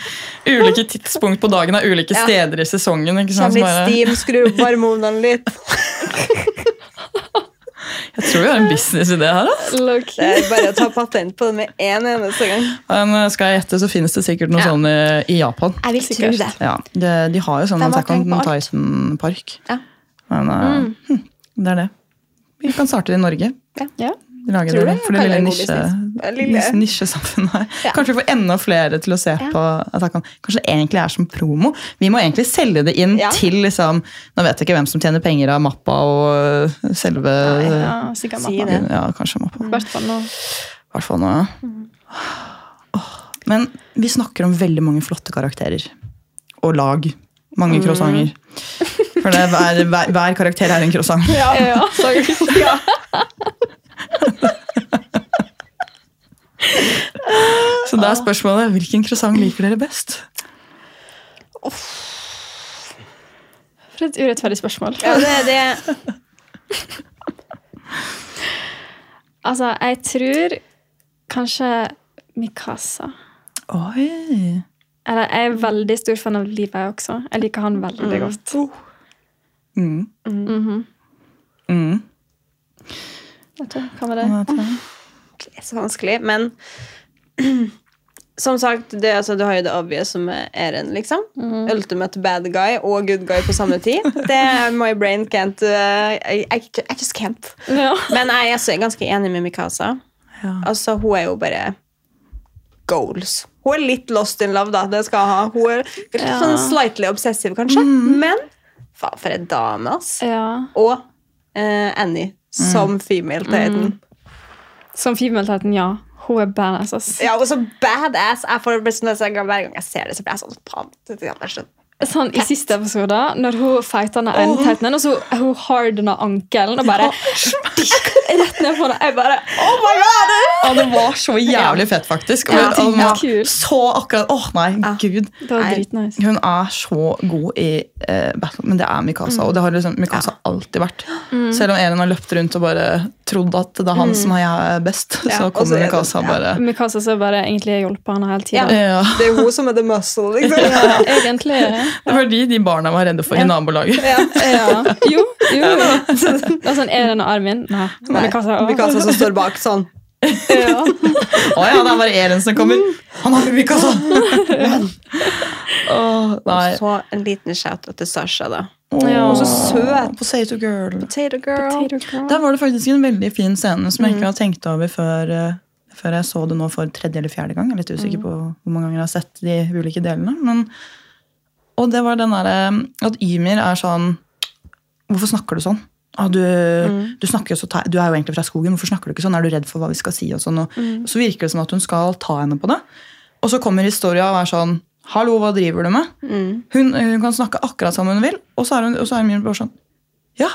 Ulike tidspunkt på dagen er ulike Ja. steder i sesongen. ikke sant? Kjem litt bare, steam, skru opp varmeovnene litt. *laughs* jeg tror vi har en businessidé her. Altså. Det er bare å ta patent på det med en eneste gang. Men eh, skal jeg gjette, så finnes det sikkert noe Ja. sånn i, Japan. Jeg vil tro det. Ja, de, de har jo sånn Attack on. Titan-park. Ja. Men eh, hm, det er det. Vi kan starte det i Norge. Ja. Lage det for det lille nisjesamfunnet nisje, er her. Ja. Kanskje får enda flere til å se Ja. på Attack Kanskje det egentlig er som promo. Vi må egentlig selge det inn Ja. til liksom Nå vet jeg ikke hvem som tjener penger av mappa og selve selve Ja, sikkert Si mappa. det. Ja, kanskje mappa. I hvert fall nå. Hvert fall nå, ja. Mm. Men vi snakker om veldig mange flotte karakterer. Og lag. Mange croissanter. For det er hver, hver, hver karakter er en croissant. Ja. *laughs* ja. *laughs* *laughs* Så da er spørsmålet hvilken croissant liker dere best? For et urettferdig spørsmål. Ja, det er det. *laughs* Altså, jeg tror kanskje Mikasa. Oi. Eller jeg er veldig stor fan av Levi også. Jeg liker han veldig godt. Mm. Mhm. Mm. Vet du, hva med det? Det er så vanskelig, men *clears throat* som sagt, det, altså, du har jo det obvious som er Eren, liksom. Ultimate bad guy og good guy på samme tid. Det er My brain can't uh, I, I, just can't. Ja. Men jeg er ganske enig med Mikasa. Ja. Altså, hun er jo bare goals. Hun er litt lost in love, da. Det skal ha. Hun er litt Ja. sånn slightly obsessive, kanskje. Men faen, for en dame, ass. ja. Og uh, Annie som female Titan. Som female-teten, ja. Hun er badass, ass. Ja, og så badass. Jeg får bare sånn, Hver gang jeg ser det, så blir jeg sånn pant. det så- Sånn, I siste episode, når hun fighter den ene titenen, og så hun hardener ankelen og bare rett ned på den. Jeg bare Oh my god! Ja, det var så jævlig fett, faktisk. Og Ja, var kult. så akkurat Åh, nei, gud. Det var Nei. dritnice. Hun er så god i uh, battle, men det er Mikasa. Og det har liksom Mikasa alltid vært. Selv om Elin har løpt rundt og bare trodd at det er han som er best, Ja, så kommer er det- Mikasa ja. bare Mikasa så bare egentlig hjulpet henne hele tida. ja. Det er hun som er the muscle, liksom. *laughs* Ja, egentlig. Det var de de barna var redde for i nabolaget. Ja. Ja. Jo, jo. Det er sånn Eren og Armin. Nei. Nei, Mikasa. Mikasa som står bak sånn. Ja. *laughs* Å ja, det er bare Eren som kommer. Han har Mikasa! oh, nei. Så en liten shout-out til Sasha, da. Ja. Og så søt. Potato girl. Potato girl. Potato girl. Der var det faktisk en veldig fin scene som jeg ikke har tenkt over før, eh, før jeg så det nå for tredje eller fjerde gang. Jeg er litt usikker på hvor mange ganger jeg har sett de ulike delene. Men, og det var den derre at Ymir er sånn Hvorfor snakker du sånn? Ah, du, du, snakker jo så du er jo egentlig fra skogen, hvorfor snakker du ikke sånn? Er du redd for hva vi skal si? Sånn, og Så virker det som at hun skal ta henne på det. Og så kommer historia og er sånn Hallo, hva driver du med? Hun, hun kan snakke akkurat som hun vil, og så er hun, så er hun bare sånn Ja,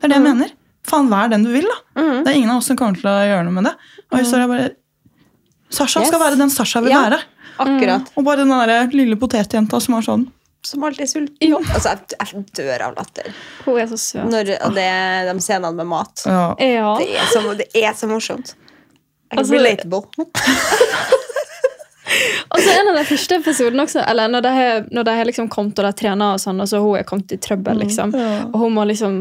det er det jeg mener. Faen, vær den du vil, da. Det er ingen av oss som kommer til å gjøre noe med det. Og historia bare Sasha skal være den Sasha vil Ja. være. Akkurat. Og bare den der lille potetjenta som er sånn Som alltid er sulten. Altså, jeg, jeg dør av latter. Hun er så søt. Når og det de scenene med mat. ja. Ja. Det er så, det er så morsomt. Altså- relatable. *laughs* Og så en av de første episodene også, eller når de har, liksom kommet og de trener, og sånn, og så hun er kommet i trøbbel, liksom. Og hun må liksom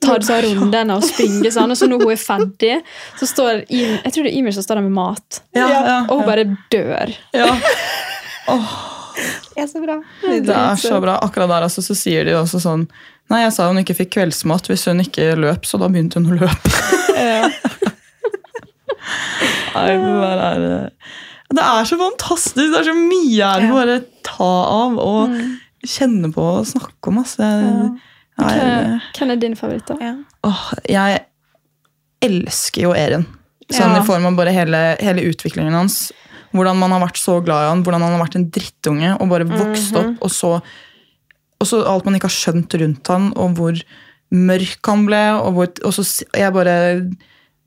ta disse rundene og springe sånn, og så når hun er ferdig, så står Im- jeg tror det er Ymir som står der med mat. Ja, ja, Og hun ja. bare dør. ja. *laughs* Det er så bra. Det er så bra. Akkurat der altså, så sier de også sånn Nei, jeg sa hun ikke fikk kveldsmat hvis hun ikke løp, så da begynte hun å løpe. *laughs* Nei, det, er, eh, det er så fantastisk! Det er så mye her å bare ta av og kjenne på og snakke om. Altså. Hvem hvem er din favoritt, da? Åh, jeg elsker jo Erin. Sånn Ja. i form av bare hele, hele utviklingen hans. Hvordan man har vært så glad i han, hvordan han har vært en drittunge og bare vokst opp. Og så, og så alt man ikke har skjønt rundt han, og hvor mørk han ble. Og, hvor, og så jeg bare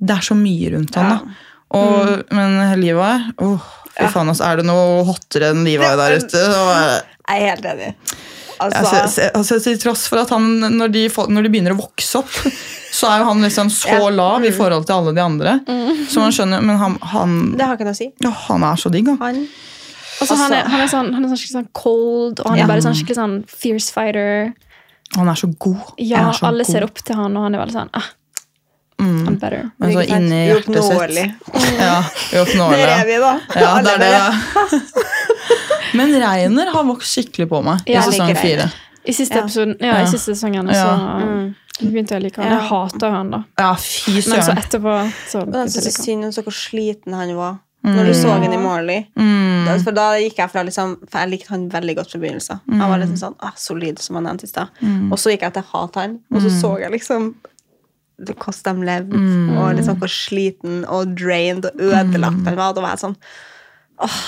Det er så mye rundt han, da. Og, Men Levi åh, Fy faen, altså, er det noe hottere enn Levi der ute? Så, er Jeg er helt enig. Altså, Altså, altså, til tross for at han, når de, når de begynner å vokse opp, *laughs* så er jo han liksom så Ja. lav i forhold til alle de andre. Så man skjønner, Men han, han, det har ikke noe å si. ja, han er så digg, han. Han Altså, han, er, han, er sånn, han er sånn skikkelig sånn cold, og han Ja. er bare sånn skikkelig sånn fierce fighter. Han er så god. Ja, er så alle god. ser opp til han, og han er veldig sånn ah, Mm. I'm better. Men så inni hjertet sitt Uoppnåelig. Ja, uoppnåelig. Der er vi, da. Ja, det er det. *laughs* Men Reiner har vokst skikkelig på meg i sesong fire. I siste, Ja. episoden, ja, Ja. i siste sesongen så Mm. begynte jeg å like han. Jeg hater han, da. Ja, fy Men så etterpå så Men jeg begynte jeg å like han. synd om så hvor sliten han var. Når du så han i Marley. Mm. For da gikk jeg fra liksom For jeg likte han veldig godt fra begynnelsen. Han var liksom sånn ah, solid, som han nevnte i stad. Og så gikk jeg til å hate han, og så så jeg liksom hvordan de levde, og liksom hvor sliten og drained og ødelagt han var. Da var jeg sånn Åh,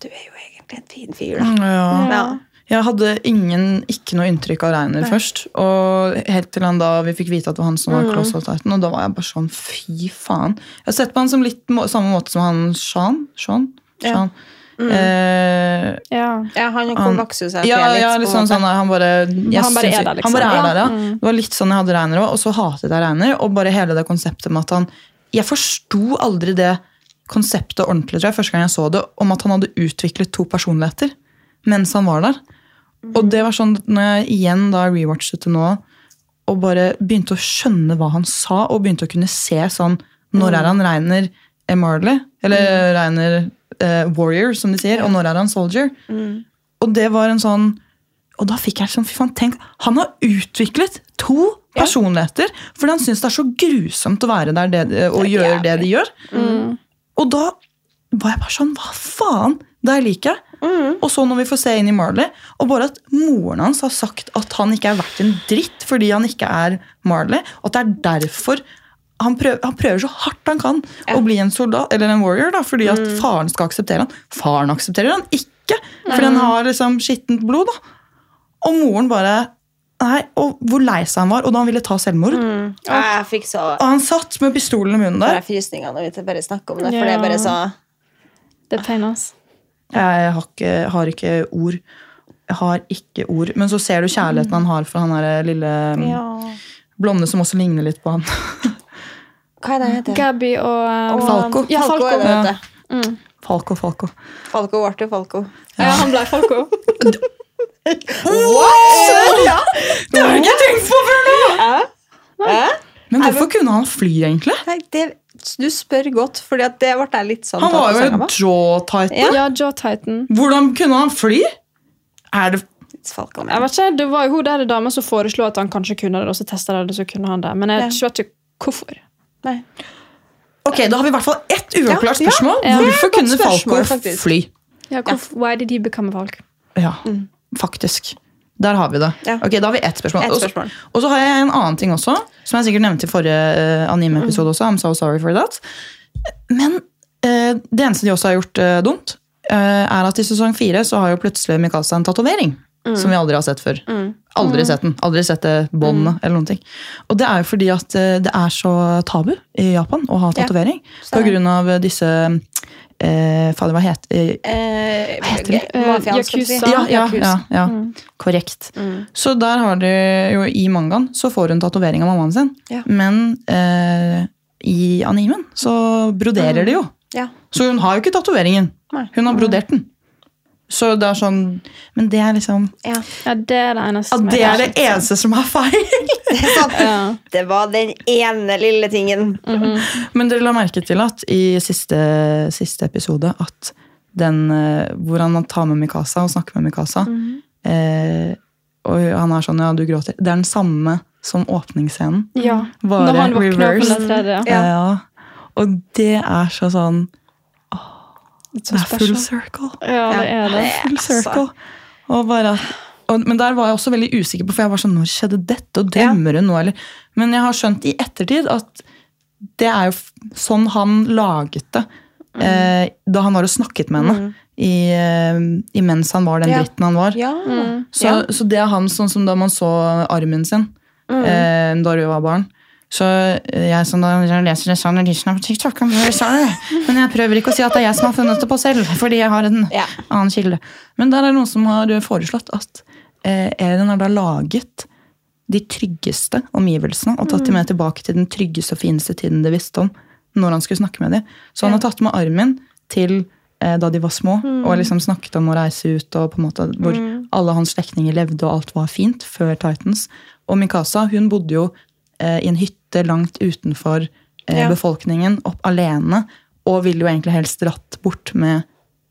du er jo egentlig en fin fyr, da. Ja. Ja. Jeg hadde ingen, ikke noe inntrykk av Reiner først. Og helt til han da vi fikk vite at det var han som var Close of Titan, og da var jeg bare sånn fy faen. Jeg har sett på han som litt må, samme måte som han Sean. Sean? Ja. Sean. Eh, Ja. Ja, han Han- kom vokste jo seg ja, til ja, litt sånn, sånn han bare Han bare er der, liksom. Bare er der, ja. Det var litt sånn jeg hadde Reiner òg, og så hatet jeg Reiner. Og bare hele det konseptet med at han Jeg forsto aldri det konseptet ordentlig, tror jeg, første gang jeg så det, om at han hadde utviklet to personligheter mens han var der. Og det var sånn når jeg igjen da rewatchet det nå, og bare begynte å skjønne hva han sa, og begynte å kunne se sånn Når er han Reiner Marley? Eller Reiner eh, Warrior, som de sier. Og når er han Soldier? Og det var en sånn Og da fikk jeg sånn, fy faen, tenk, Han har utviklet to personligheter fordi han syns det er så grusomt å være der det, og gjøre jævlig. det de gjør. Mm. Og da var jeg bare sånn Hva faen? Det liker jeg. Og så når vi får se inn i Marley, og bare at moren hans har sagt at han ikke er verdt en dritt fordi han ikke er Marley, og at det er derfor han prøver, han prøver så hardt han kan å bli en soldat, eller en warrior, da, fordi at faren skal akseptere han. Faren aksepterer han ikke, fordi han har liksom skittent blod. da. Og moren bare Nei, og hvor lei seg han var, og da han ville ta selvmord. Jeg fikk så Og han satt med pistolen i munnen får der. jeg frysninger når vi bare snakker om det, for det er bare så Det tegnes. Jeg har ikke, har ikke ord. Jeg har ikke ord. Men så ser du kjærligheten han har for han derre lille Ja. blonde som også ligner litt på han. *laughs* Hva er det heter? Gabby og um, Falco. Ja, Falco Falco. er det, Ja. Mm. Falco, Falco. Falco ble til Falco. Ja, han ble Falco. *laughs* Ja. Det har jeg ikke tenkt på før nå! Hæ? Men hvorfor kunne han fly, egentlig? Nei, det, du spør godt, fordi at det ble jeg litt sånn Han var jo jaw titan. Ja. Ja, Jaw Titan. Hvordan kunne han fly? Er det Falcon, Jeg vet ikke, Det var jo hun der dama som foreslo at han kanskje kunne det, og så testa det, så kunne han det. Men jeg Ja. vet ikke hvorfor. Nei. Ok, Da har vi i hvert fall ett uavklart spørsmål. ja. Ja. Hvorfor kunne spørsmål, Falco faktisk. fly? Ja, hvorfor, Why did he become a Falk? Ja, faktisk. Der har vi det. Ja. Ok, Da har vi ett spørsmål. Et spørsmål. Og så har jeg en annen ting også, som jeg sikkert nevnte i forrige uh, anime-episode også. I'm so sorry for that. Men uh, det eneste de også har gjort uh, dumt, eh, er at i sesong fire så har jo plutselig Mikasa en tatovering. Som vi aldri har sett før. Aldri sett den. Aldri sett det båndet eller noen ting. Og det er jo fordi at eh, det er så tabu i Japan å ha tatovering. Ja, på grunn av disse eh, Fader, hva heter eh, Eh, Hva heter det? Si. Yakuza. ja, ja, ja, ja, Mm. Korrekt. Så der har de jo i mangaen så får hun tatovering av mammaen sin. Men eh, i animen så broderer de jo. Ja. Så hun har jo ikke tatoveringen. Hun har brodert den. Så det er sånn Men det er liksom Ja. Ja, det er det eneste ja, som Det er det feil. eneste som er feil! *laughs* Det er. *laughs* Ja. Det var den ene lille tingen. Men dere la merke til at i siste, siste episode at den eh, hvor han tar med Mikasa og snakker med Mikasa Mhm. eh, og han er sånn Ja, du gråter. Det er den samme som åpningsscenen. Ja. Bare Når han våkner reversed. på den tredje. Ja. Ja. Og det er så sånn Det so er full circle. Ja, det er det. Full circle. Og bare, og, men der var jeg også veldig usikker på, for jeg var sånn Når skjedde dette? Og drømmer hun nå, eller? Men jeg har skjønt i ettertid at det er jo f- sånn han laget det eh, da han var og snakket med henne. I, eh, imens han var den Ja. dritten han var. Ja. Så, Ja. så det er han sånn som da man så armen sin eh, da du var barn. Så eh, jeg som da leser sånn edition på TikTok, very sorry. men jeg prøver ikke å si at det er jeg som har funnet det på selv, fordi jeg har en Ja. annen kilde. Men der er det noen som har foreslått at eh, Eren har da laget de tryggeste omgivelsene og tatt dem med tilbake til den tryggeste og fineste tiden de visste om når han skulle snakke med dem. Så han har tatt med armen til eh, da de var små, og liksom snakket om å reise ut, og på en måte hvor alle hans slektninger levde, og alt var fint før Titans. Og Mikasa hun bodde jo eh, i en hytte langt utenfor eh, Ja. befolkningen, opp alene, og ville jo egentlig helst dratt bort med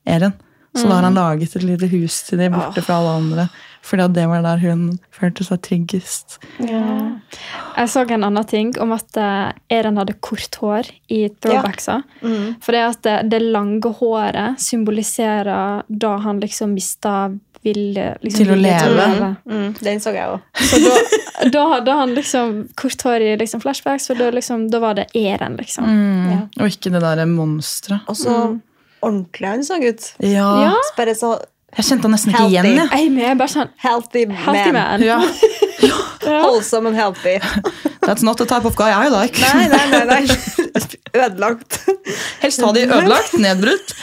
Eren. Så da har han laget et lite hus til dem borte fra alle andre. Fordi det var der hun følte seg tryggest. Jeg så en annen ting om at eh, Eren hadde kort hår i throwbacksa. Mm. For det, det lange håret symboliserer da han liksom mista vilje liksom, Til å leve. Mm, den så jeg òg. Så da, da hadde han liksom kort hår i liksom flashbacks, for da, liksom, da var det Eren, liksom. Mm. Ja. Og ikke det derre monsteret. Og så ordentlig han så ut. Ja. Ja. Bare så Jeg kjente han nesten ikke igjen, jeg. Jeg er med, bare sånn healthy, Healthy man. Ja. *laughs* Wholesome and healthy. That's not the type of guy I like. Nei, nei, nei. nei. *laughs* Ødelagt. Helst ha de ødelagt, nedbrutt,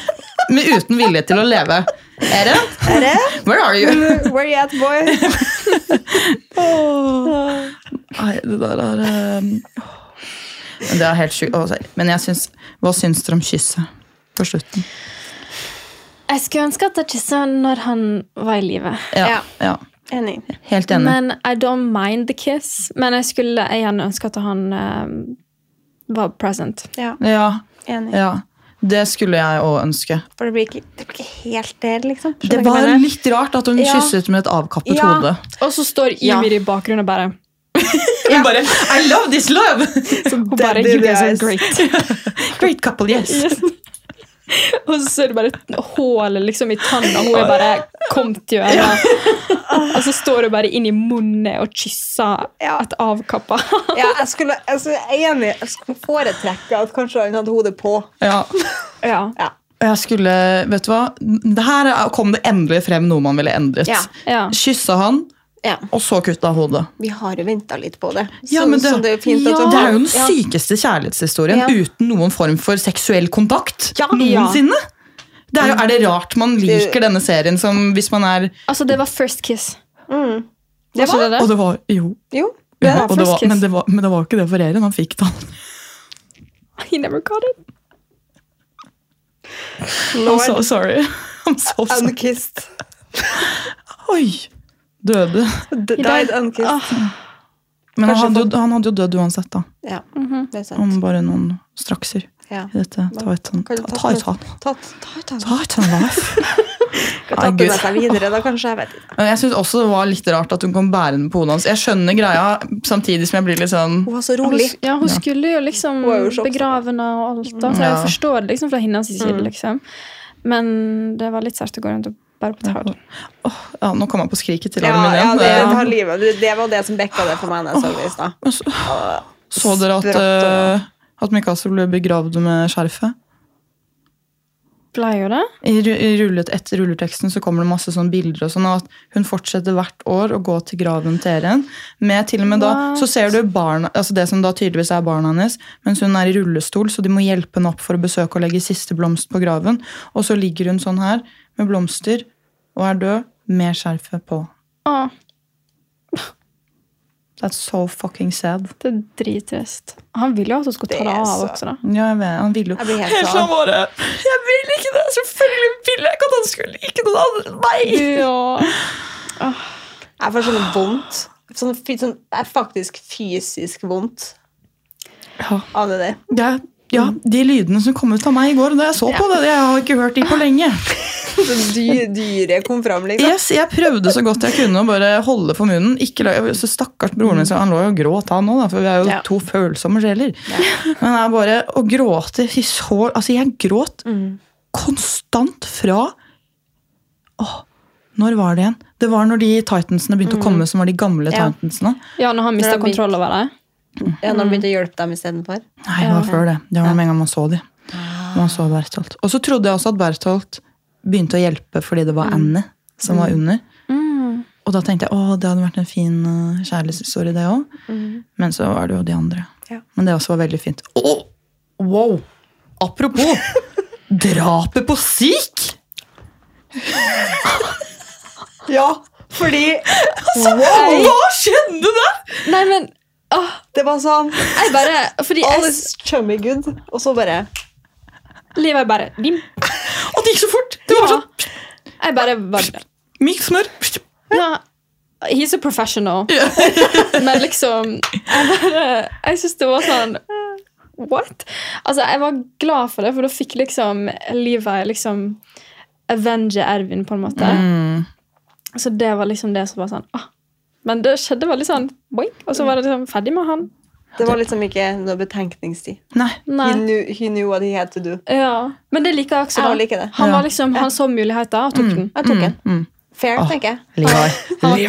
men uten vilje til å leve. Eren, Er det? where are you? Where you at, boy? Nei, det der er um, Men Det er helt sjukt. Men jeg syns Hva syns dere om kysset på slutten? Jeg skulle ønske at jeg kyssa når han var i live. Ja, Ja. ja. Enig. Helt enig. Men I don't mind the kiss. Men jeg skulle gjerne ønske at han eh, var present. Ja, Ja, enig. ja. Det skulle jeg òg ønske. For det blir ikke, det blir ikke helt det, liksom. Skjønner Det var litt rart at hun Ja. kysset med et avkappet Ja. hode. Og så står Ja. Ymir i bakgrunnen og bare *laughs* Hun bare I love this love! Så Hun bare You guys are great. *laughs* Great couple, yes. *laughs* Og så er det bare et hål liksom, i tanna. Hun er bare kommet gjennom. Og så står hun bare inn i munnen og kysser Ja. et avkappa. Ja, jeg skulle, altså, jeg er enig. Jeg skulle foretrekke at kanskje han hadde hodet på. Ja. Ja. Ja. Jeg skulle, vet du hva? Her kom det endelig frem noe man ville endret. Ja. ja. Kyssa han, Ja. og så kutta hodet. Vi har jo venta litt på det. Ja, Så- men det, så det er Ja. du det er jo den sykeste kjærlighetshistorien Ja. uten noen form for seksuell kontakt Ja. noensinne. Det er, jo, er det rart man liker denne serien som hvis man er Altså, det var first kiss. Mm. Det var ikke det Og det? var jo Jo. Det ja, var det first var, kiss. men, det var, men det var ikke det for Eren. Han fikk det aldri. *laughs* He never got it. I'm so sorry. *laughs* I'm so sorry. unkissed. Oi! Døde. D- Died unkissed. Men han hadde, jo, han hadde jo dødd uansett, da. Ja, Mhm. det er sant. Om bare noen strakser Ja. i dette Titan. Kan ta- Titan. Titan Life. *laughs* Tatt med seg videre, da, kanskje. Jeg vet ikke. Jeg syns også det var litt rart at hun kom bærende på hodet hans. Jeg skjønner greia, samtidig som jeg blir litt sånn Hun var så rolig. ja, hun skulle jo liksom begrave henne og alt. Da, så jeg forstår det liksom fra hennes side. Mm. liksom. Men det var litt sært å gå rundt og bære betal. Oh, Ja, nå kom jeg på skriket til Ja, armen ja, igjen. det, Ja. tar livet. Det- det var det som bekka det for meg. når jeg så det så, så dere at, uh, at Mikasa ble begravd med skjerfet? Ble jo det. I, i rullet, etter rulleteksten så kommer det masse sånne bilder og sånn, og at hun fortsetter hvert år å gå til graven til Eren. Med til og med da, What? så ser du barna, altså det som da tydeligvis er barna hennes, mens hun er i rullestol, så de må hjelpe henne opp for å besøke og legge siste blomst på graven. Og så ligger hun sånn her med blomster og er død med skjerfet på. Ah. That's so fucking sad. det er drittrist. Han ville jo at hun skulle ta Det det av så- også, da. Ja, jeg vet, han ville jo Jeg blir helt Helt sånn. bare Jeg vil ikke det! Selvfølgelig vil jeg ikke at han skulle like noen andre enn meg! Ja. Jeg får sånn vondt. Sånn, sånn, det er faktisk fysisk vondt Ja. av det der. Er, ja, de lydene som kom ut av meg i går da jeg så på det, jeg har ikke hørt de på lenge. *laughs* Så dy, dyret kom fram, liksom. Yes, jeg prøvde så godt jeg kunne å bare holde for munnen. Ikke så Stakkars broren min, han lå jo og gråt han òg, for vi er jo Ja. to følsomme sjeler. *laughs* Men jeg bare å gråte i så Altså, jeg gråt Mm. konstant fra Åh, når var det igjen? Det var når de Titansene begynte å komme, som var de gamle Mm. Ja. Titansene. Ja, når han mista kontroll over det. Ja, når de begynte å hjelpe dem istedenfor. Nei, det var før det. Det var med en gang man så de. Man så Bertholt. Og så trodde jeg også at Bertholt begynte å hjelpe fordi det var Annie som var under. Mm. Og da tenkte jeg å, det hadde vært en fin uh, kjærlighetshistorie, det òg. Men så var det jo de andre. Ja. Men det også var veldig fint. Å, wow! Apropos *laughs* drapet på Sik! *laughs* Ja, fordi Hva skjedde der?! Nei, men åh, det var sånn jeg bare Fordi All jeg, is chummy good, og så bare livet er bare dim. Og det gikk så fort! Det var Ja. sånn Jeg bare var mykt smør. ja, He's a professional. *laughs* Men liksom Jeg bare Jeg syns det var sånn What? Altså, jeg var glad for det, for da fikk liksom livet liksom avenge Ervin, på en måte. Mm. Så det var liksom det som var sånn ah. Men det skjedde veldig sånn boink, og så var det liksom ferdig med han. Det var liksom ikke noe betenkningstid. Nei. Nei. He knew, he knew what he had to do. Ja. Men det liker jeg også. Jeg da. liker det. Han, Ja. var liksom, han så muligheter og tok den. Jeg tok den. Mm. Fair, oh, tenker jeg. Levi. *laughs* Han- Levi.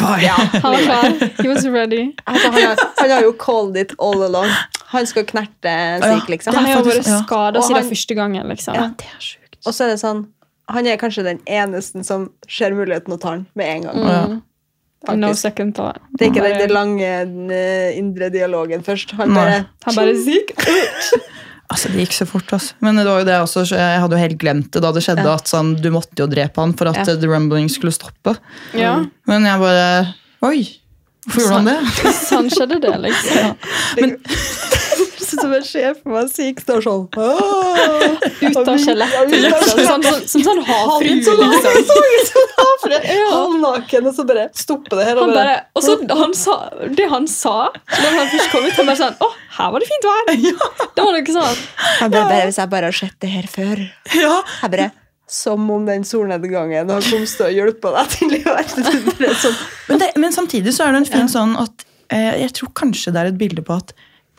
Han var klar. He was ready. Altså, han, har, han har jo called it all along. Han skal knerte Sik, liksom. Han har jo vært skada siden han- første gangen. liksom. Ja. Det er sjukt. Og så er det sånn Han er kanskje den eneste som ser muligheten og tar den med en gang. Mm. Ja. No second thought. Det er ikke den lange eh, indre dialogen først. Han bare Han bare syk. *laughs* Altså, Det gikk så fort. altså. Men det var jo det også, så jeg hadde jo helt glemt det da det skjedde. Ja. at sånn, Du måtte jo drepe han for at Ja. eh, The Rumbling skulle stoppe. Ja, Men jeg bare Oi! Hvorfor gjorde han det? *laughs* sånn skjedde det, liksom. *laughs* Men Så en sjef på meg syk står sånn *laughs* Ut av skjelettet. Ja, ut av Liksom. Sånn, sånn, som sånn havfrue, Så liksom. Halvnaken, *laughs* og så bare stoppe det her. Og Han bare, og så han sa, det han sa når han først kom ut, han bare sånn Å, her var det fint vær! *laughs* Det var noe sånn. han bare, bare, Hvis jeg bare har sett det her før Ja, Jeg bare Som om den solnedgangen har kommet til å hjelpe deg til å være er sånn. men, det, men samtidig så er det en fin sånn at eh, Jeg tror kanskje det er et bilde på at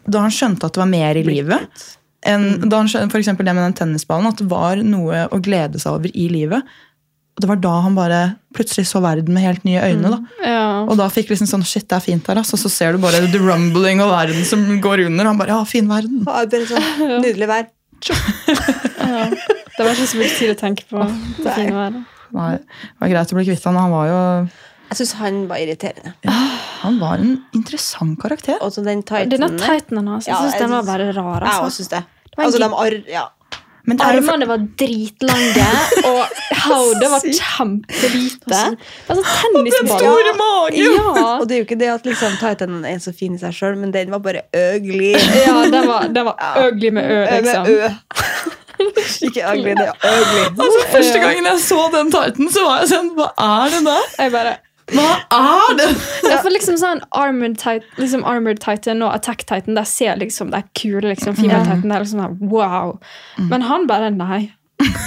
da han skjønte at det var mer i livet enn da han skjønte, for det med den tennisballen, at det var noe å glede seg over i livet. Og det var da han bare plutselig så verden med helt nye øyne. da. Ja. Og da fikk liksom sånn, shit, det er fint her, altså. Så ser du bare the rumbling og verden som går under. Og Han bare, ja, fin verden. Ja, bare sånn *laughs* Nydelig vær. ja. Det var ikke så mye tid å tenke på. Det fine været. Nei, det var greit å bli kvitt han. Han var jo Jeg syns han var irriterende. Han var en interessant karakter. Og så den Denne tightenen tightenen hans, jeg Ja, synes den var bare rar. Jeg også Altså. syns det. var Altså, de ar ja. Men det for, Armene var dritlange, *laughs* og hodet var kjempelite. Altså, den store magen! Ja, Og det er jo ikke det at liksom, Titanen er så fin i seg sjøl, men den var bare øglig. *laughs* ja den var, den var Ja. øgelig med ø, Med liksom. ø. *laughs* ikke ugly, det er ugly. altså, Første gangen jeg så den Titan, så var jeg sånn Hva er det der? Jeg bare, Hva er det? ja, for liksom sånn Armored, tit, liksom Armored Titan og Attack Titan, der ser liksom det er kule liksom, Female Titan, det er liksom sånn, wow. Men han bare, nei.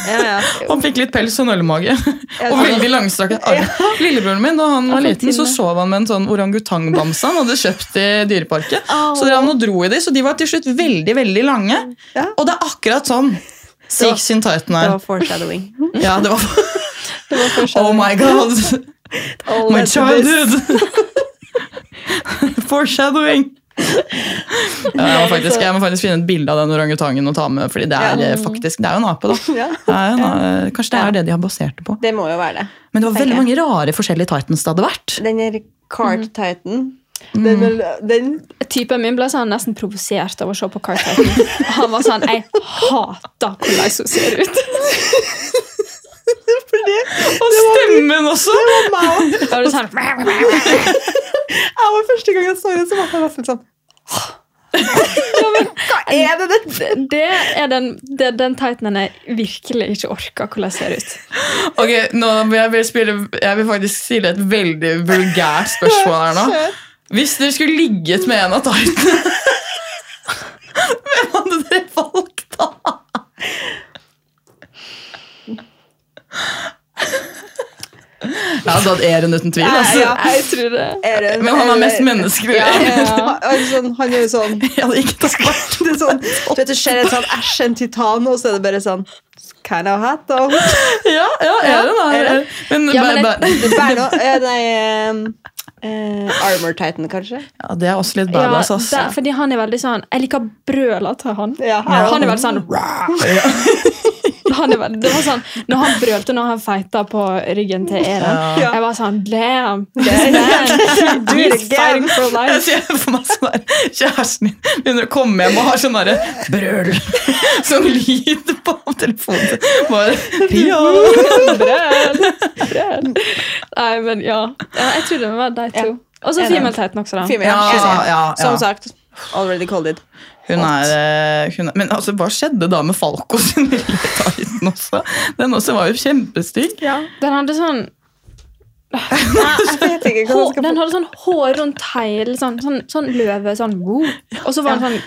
Ja, ja. *laughs* Han fikk litt pels og nøllemage. Ja, *laughs* Og veldig langstrakt arm. Lillebroren min da han var liten, så sov han med en sånn orangutangbamse han hadde kjøpt i Dyreparken. Så drev han og dro i de, så de var til slutt veldig veldig lange. Og det er akkurat sånn Six in Titan er. Det var foreshadowing. Ja, det var *laughs* Det var først Oh my god! All My childhood! *laughs* Foreshadowing! *laughs* Ja, jeg, må faktisk, jeg må faktisk finne et bilde av den orangutangen og ta med, fordi det er Ja. eh, faktisk, det er jo en ape. da. *laughs* Ja, en, kanskje det er det de har basert det på. det må jo være det. Men det var veldig mange rare forskjellige Titans det hadde vært. Den er Cart Titan Mm. den, den, Typen min ble sånn nesten provosert av å se på Carl Titan. Han var sånn, jeg hater hvordan hun ser ut. *laughs* fordi Og stemmen også! det var meg òg. Var det sånn, *laughs* Jeg var første gang jeg så det, så var jeg nesten sånn *laughs* Hva er det dette? det er den, det, den Titanen jeg virkelig ikke orker hvordan ser ut. Ok, nå jeg, vil spille, jeg vil faktisk stille et veldig vulgært spørsmål her nå. Hvis dere skulle ligget med en av Titanene, hvem hadde dere valgt da? Ja, da er Eren uten tvil. Altså. Ja, Jeg tror det. Eren- Men han er mest menneskelig. Ja, Ja. *laughs* Han, sånn, han er jo sånn *laughs* Jeg hadde ikke tatt *laughs* bort. det sånn, du vet, du ser en sånn æsj, en titan, og så er det bare sånn Kind of hat, though. Ja, ja, Eren er Eren. Men, Ja, men bare eh, Nei eh, eh, Armor Titan, kanskje? ja, det er også litt badass, Ja, det, fordi han er veldig sånn Jeg liker brøla til han. Ja. Han er veldig sånn han er Det var sånn Når han brølte når han feita på ryggen til Eren, Ja. jeg var sånn Damn! Do it he's fighting for Jeg life. ser for meg sånn der Kjæresten din begynner å komme hjem og har sånn derre brøl Sånn lyd på telefonen. Bare Pia! Brøl! Brøl. Nei, men ja. ja. Jeg tror det var de to. Og så Enig. Female Titan også, da. Female, Ja, ja, ja. Som sagt, already called it. Hun er, eh, hun er Men altså, hva skjedde da med Falco sin lille Titan også? Den også var jo kjempestygg. Ja. Den hadde sånn *laughs* Nei, Jeg vet ikke hva hår, skal Den hadde sånn hår rundt hælen, sånn, sånn, sånn løve. Sånn, wow. Og så var den sånn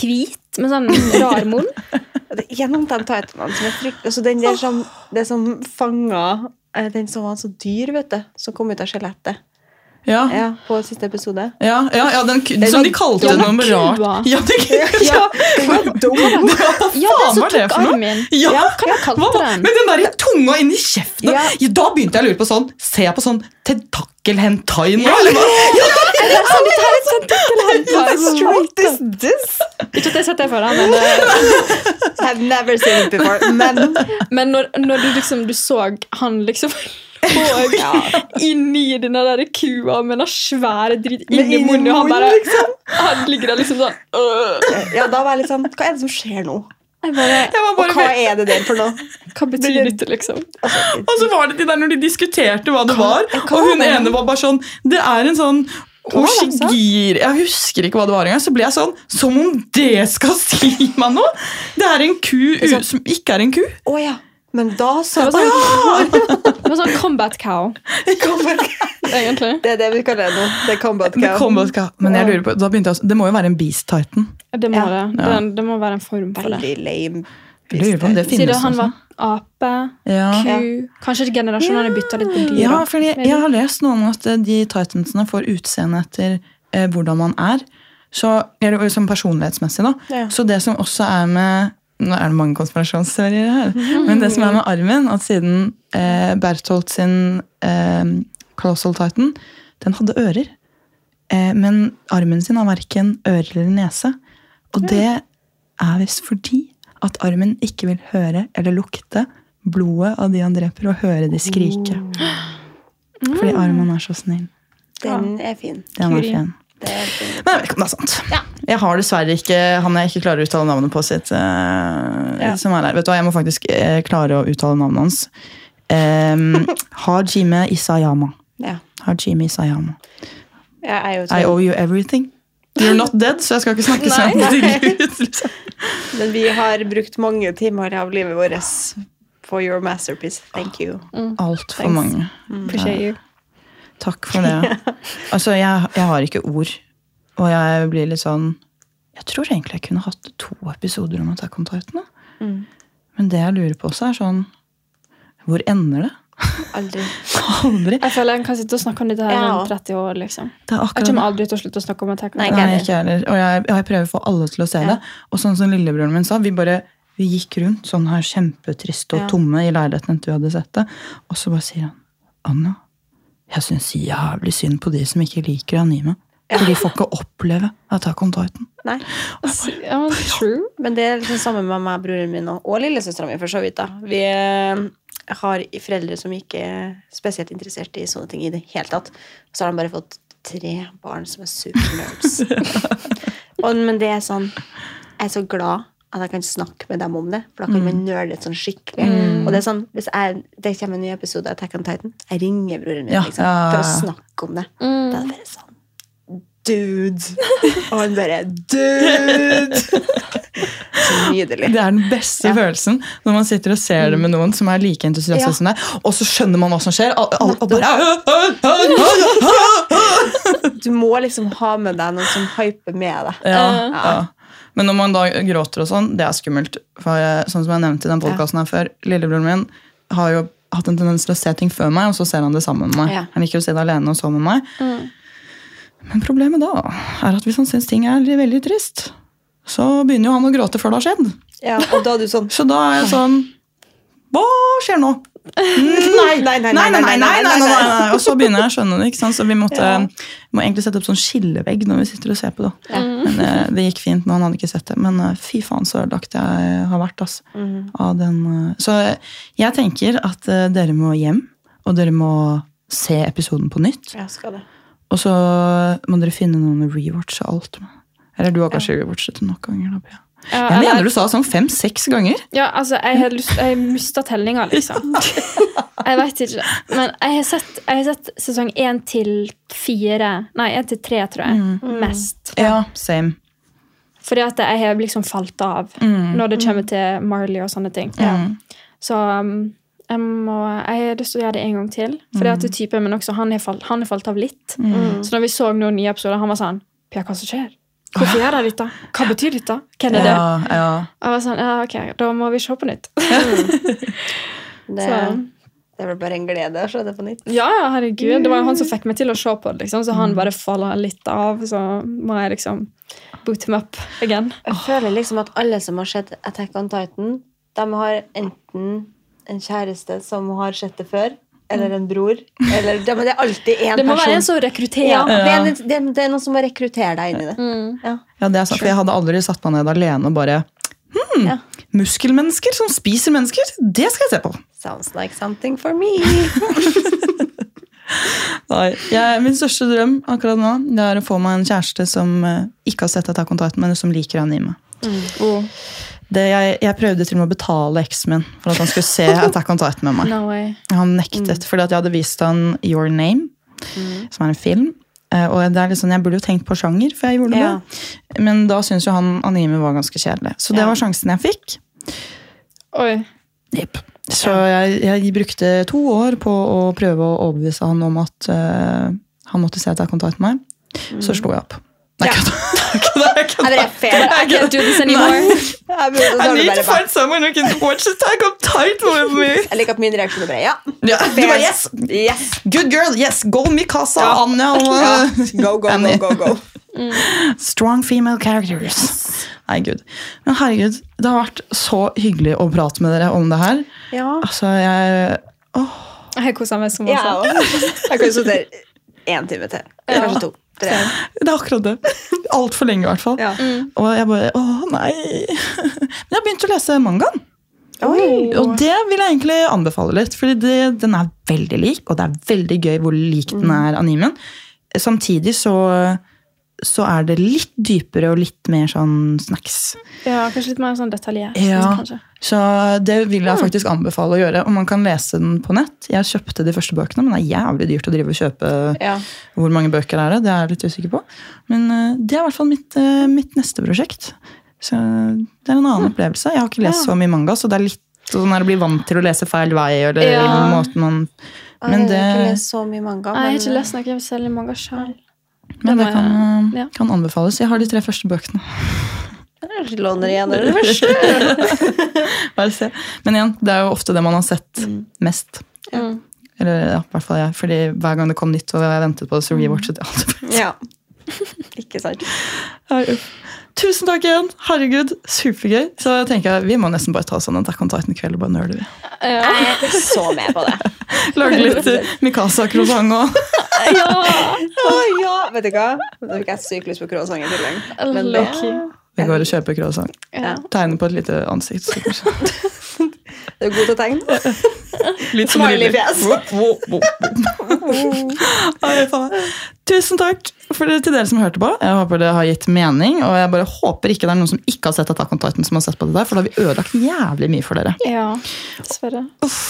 hvit med sånn rar munn. *laughs* Det Gjennom den titanene som er frykt... Altså, den der som, det som fanga eh, den som var så dyr, vet du, som kom ut av skjelettet Ja, ja, ja, på siste episode. ja, ja den, Den Som de kalte Ja, noe rart. Ja, det, *laughs* Ja. Den var dum! *laughs* Hva Ja, faen var det tok for noe? Ja, Ja, hva kalte den? Men den der tunga inni kjeften Ja. ja, Da begynte jeg å lure på sånn Ser jeg på sånn tentakel-hentai nå? eller hva? *laughs* Det er sånn, dette her er sånn tentakelhentai. What is this? Ikke at jeg har sett det før, men, uh, I've never seen it before. Men men når, når du liksom du så han liksom og inni den der kua med den svære dritt inni munnen, og han bare liksom. *laughs* Han ligger der liksom sånn øh. ja, da var jeg litt sånn Hva er det som skjer nå? Jeg bare, Og hva er det der for noe? Hva betyr dette, liksom? Og så var det de der når de diskuterte hva det var, hva og hun ene var bare sånn Det er en sånn det? Oshigir Jeg husker ikke hva det var engang. Så ble jeg sånn Som om det skal si meg noe! Det er en ku u- som ikke er en ku. Oh, ja. Men da Det så var sånn, *laughs* det var sånn combat cow, *laughs* Combat- egentlig. Det er det vi kaller det nå. Det er combat cow. Combat cow. Men jeg lurer på, da begynte jeg også, det må jo være en Beast Titan. Det må, Ja. det. Det, det må være en form for det. Veldig lame. Jeg lurer på om det finnes Siden han var ape, Ja. ku Kanskje generasjonene bytta litt på dyr. Ja, da. fordi jeg har lest noe om at eh, de titansene får utseende etter eh, hvordan man er. Så, eller som personlighetsmessig, da. Ja. Så det som også er med Nå er det mange konspirasjonsteorier her. Men det som er med armen, at siden eh, Bertholt sin eh, Colossal Titan, den hadde ører. Eh, men armen sin har verken ører eller nese. Og det er visst fordi at armen ikke vil høre eller lukte blodet av de han dreper, og høre de skrike. Fordi armen er så snill. Den er fin. Den er fin. Det er. Men jeg vet ikke om det er sant. Jeg har dessverre ikke han jeg ikke klarer å uttale navnet på sitt. Uh, Ja. som er her. Vet du hva, Jeg må faktisk uh, klare å uttale navnet hans. Um, *laughs* Hajime Isayama. Ja. Hajime Isayama. Jeg er jo I owe you everything. You're not dead, så jeg skal ikke snakke *laughs* sånn Liksom. *laughs* Men vi har brukt mange timer av livet vårt for your masterpiece. Thank you. Altfor mange. mange. Appreciate you. Takk for det. *laughs* Altså, jeg, jeg har ikke ord. Og jeg blir litt sånn Jeg tror egentlig jeg kunne hatt to episoder om Attack on Titan. da. Mm. Men det jeg lurer på også, er sånn Hvor ender det? *laughs* Aldri. Aldri. Jeg føler jeg kan sitte og snakke om dette her Ja. om 30 år. liksom. Det er Jeg akkurat kommer aldri til å slutte å snakke om Attack on kontakten. Titan. Nei, ikke heller. Og jeg, jeg prøver å få alle til å se Ja. det. Og sånn som lillebroren min sa, vi bare vi gikk rundt sånn her kjempetriste og Ja. tomme i leiligheten etter vi hadde sett det. Og så bare sier han Anna, jeg syns jævlig synd på de som ikke liker anime. For de får ikke oppleve Attack on Titan. Nei. Ja, men true. Men det er liksom samme med meg, broren min og, og lillesøstera mi, for så vidt. da. Vi eh, har foreldre som ikke er spesielt interessert i sånne ting i det hele tatt. Så har de bare fått tre barn som er supernerds. *laughs* og, men det er sånn Jeg er så glad at jeg kan snakke med dem om det, for da kan man nøle sånn skikkelig. Og det er sånn, hvis jeg, det kommer en ny episode av Attack on Titan, jeg ringer broren min Ja, liksom, for å snakke om det. Mm. Da er det bare sånn Dude! Og han bare Dude! *laughs* Så nydelig. Det er den beste Ja. følelsen når man sitter og ser det med noen som er like entusiastisk Ja. som deg, og så skjønner man hva som skjer. Og, og, og bare, Du må liksom ha med deg noen som hyper med deg. ja, Ja. Men når man da gråter og sånn, det er skummelt. For sånn som jeg nevnte i den podkasten her før, lillebroren min har jo hatt en tendens til å se ting før meg, og så ser han det sammen med meg. Ja. Han liker å se det alene og så med meg. Mm. Men problemet da er at hvis han syns ting er veldig trist, så begynner jo han å gråte før det har skjedd. Ja, og da er du sånn *laughs* Så da er jeg sånn Hva skjer nå? Nei, nei, nei, Nei, nei, nei, nei, nei, nei, nei. Og så begynner jeg å skjønne det. ikke sant? Så vi måtte, må egentlig sette opp sånn skillevegg når vi sitter og ser på det. Men eh, det gikk fint nå, han hadde ikke sett det. Men eh, fy faen så ødelagt jeg har vært. Altså, av den, eh. Så jeg tenker at dere må hjem, og dere må se episoden på nytt. Jeg skal det. Og så må dere finne noen å rewatche alt med. Eller du har kanskje rewatchet det nok ganger? da, Pia. Ja, Jeg eller- mener du sa sånn fem-seks ganger. Ja, altså, jeg har lyst Jeg mista tellinga, liksom. *laughs* Jeg veit ikke. Men jeg har sett, jeg har sett sesong én til fire Nei, én til tre, tror jeg. Mest. Ja, same. Fordi at jeg har liksom falt av når det kommer til Marley og sånne ting. Mm. Så um, jeg, må, jeg har lyst til å gjøre det en gang til. Fordi at det typen min også, han har falt, falt av litt. Så når vi så noen nye episoder, han var sånn Pia, hva som skjer? Hvorfor gjør de dette? Hva betyr dette? Hvem er det? Ja, ja. Jeg var sånn, ja, ok, Da må vi se på nytt. *laughs* Det, Så- det er vel bare en glede å se det på nytt. Ja, ja, herregud. Det var jo han som fikk meg til å se på det. liksom, Så han bare faller litt av. Så må jeg liksom boot him up again. Jeg føler liksom at alle som har sett Attack on Titan, de har enten en kjæreste som har sett det før, eller en bror. Eller, det, men det er alltid én person. Det må være en som rekrutterer. ja, det, er, det, det er noen som må rekruttere deg inn i det. Mm. Ja. Ja, det er sant, for Jeg hadde aldri satt meg ned alene og bare hmm, Ja. Muskelmennesker som spiser mennesker, det skal jeg se på. Sounds like something for me. *laughs* Nei, jeg, Min største drøm akkurat nå det er å få meg en kjæreste som eh, ikke har sett Attack kontakt med men som liker anime. Oh, Det, jeg, jeg prøvde til og med å betale eksen min for at han skulle se Attack on Titan med meg. *laughs* no. Han nektet, fordi at jeg hadde vist han Your Name, som er en film. Eh, Og det er sånn, Jeg burde jo tenkt på sjanger for jeg gjorde Ja. Men da syntes jo han anime var ganske kjedelig. Så det Ja. var sjansen jeg fikk. Oi. Yep. Så jeg, jeg brukte to år på å prøve å overbevise han om at uh, han måtte se at jeg kontaktet meg. meg. Så slo jeg opp. Nei, Ja. *laughs* I can't do this anymore. I, du bare bare- someone who can watch this tag up Titan with me. Jeg liker at min reaksjon er bare ja. Ja, du bare, yes! Yes. Good girl, yes! Go Mikasa, Ja. Anja og Ja. Go, go, go, go, go. *laughs* Strong female characters. Nei, gud. Men herregud, det har vært så hyggelig å prate med dere om det her. Ja. Altså, jeg Jeg kosa meg så Ja, masse. jeg kunne sittet én time til. Kanskje to. Tre. Det er akkurat det. Altfor lenge, i hvert fall. Ja. Og jeg bare Å, nei. Men jeg har begynt å lese mangaen. Oi. Og det vil jeg egentlig anbefale litt. for den er veldig lik, og det er veldig gøy hvor lik den er animen. Samtidig så, så er det litt dypere og litt mer sånn snacks. Ja, Kanskje litt mer sånn detaljert. Ja. kanskje. Så det vil jeg faktisk anbefale å gjøre. Og man kan lese den på nett. Jeg kjøpte de første bøkene, men det er jævlig dyrt å drive og kjøpe. Ja. Hvor mange bøker er det? Det er jeg litt usikker på. Men eh, det er i hvert fall mitt, eh, mitt neste prosjekt. Så det er en annen opplevelse. Jeg har ikke lest Ja. så mye manga, så det er litt sånn her å bli vant til å lese feil vei. Eller Ja. måten man jeg Men har ikke lest så mye manga. Nei, jeg har ikke lest noe særlig manga sjøl. Men det det kan, må eh, ja. kan anbefales. Jeg har de tre første bøkene. Jeg låner igjen det første. *laughs* Bare se. Men igjen, det er jo ofte det man har sett mest. Ja. Eller ja, i hvert fall jeg. Fordi hver gang det kom nytt, og jeg ventet på det, så rewatchet jeg alt. Ja. *laughs* Ikke sant. Tusen takk igjen! Herregud, supergøy. Så jeg tenker Vi må nesten bare ta sånn Attack on Titan-kveld og bare nøle det. Ja. Jeg er så med på det. *laughs* Lage litt eh, Mikasa-croissant og Å ja! Vet du hva? Nå fikk jeg sykt lyst på croissant i tillegg. Men det. Vi går og kjøper croissant. Ja. Tegne på et lite ansikt. du *laughs* det er god til å tegne. Litt som Smiley Lille. fjes. Wop, wop, wop. Ai, *laughs* faen. Tusen takk for det til dere som hørte på. Jeg håper det har gitt mening. Og jeg bare håper ikke det er noen som ikke har sett Attack on Titan, som har sett på det der, for da har vi ødelagt jævlig mye for dere. ja, dessverre. Uff.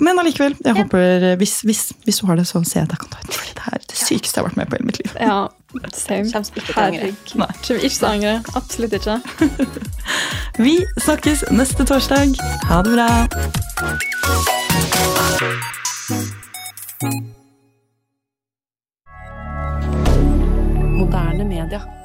Men allikevel, jeg håper eh, hvis, hvis, hvis du har det, så se kan ta ut. Fordi det er det sykeste jeg har vært med på i hele mitt liv. Ja, same. Kommer ikke til å angre. Nei. Kommer ikke til å angre. Absolutt ikke. *laughs* Vi snakkes neste torsdag. Ha det bra. Moderne media.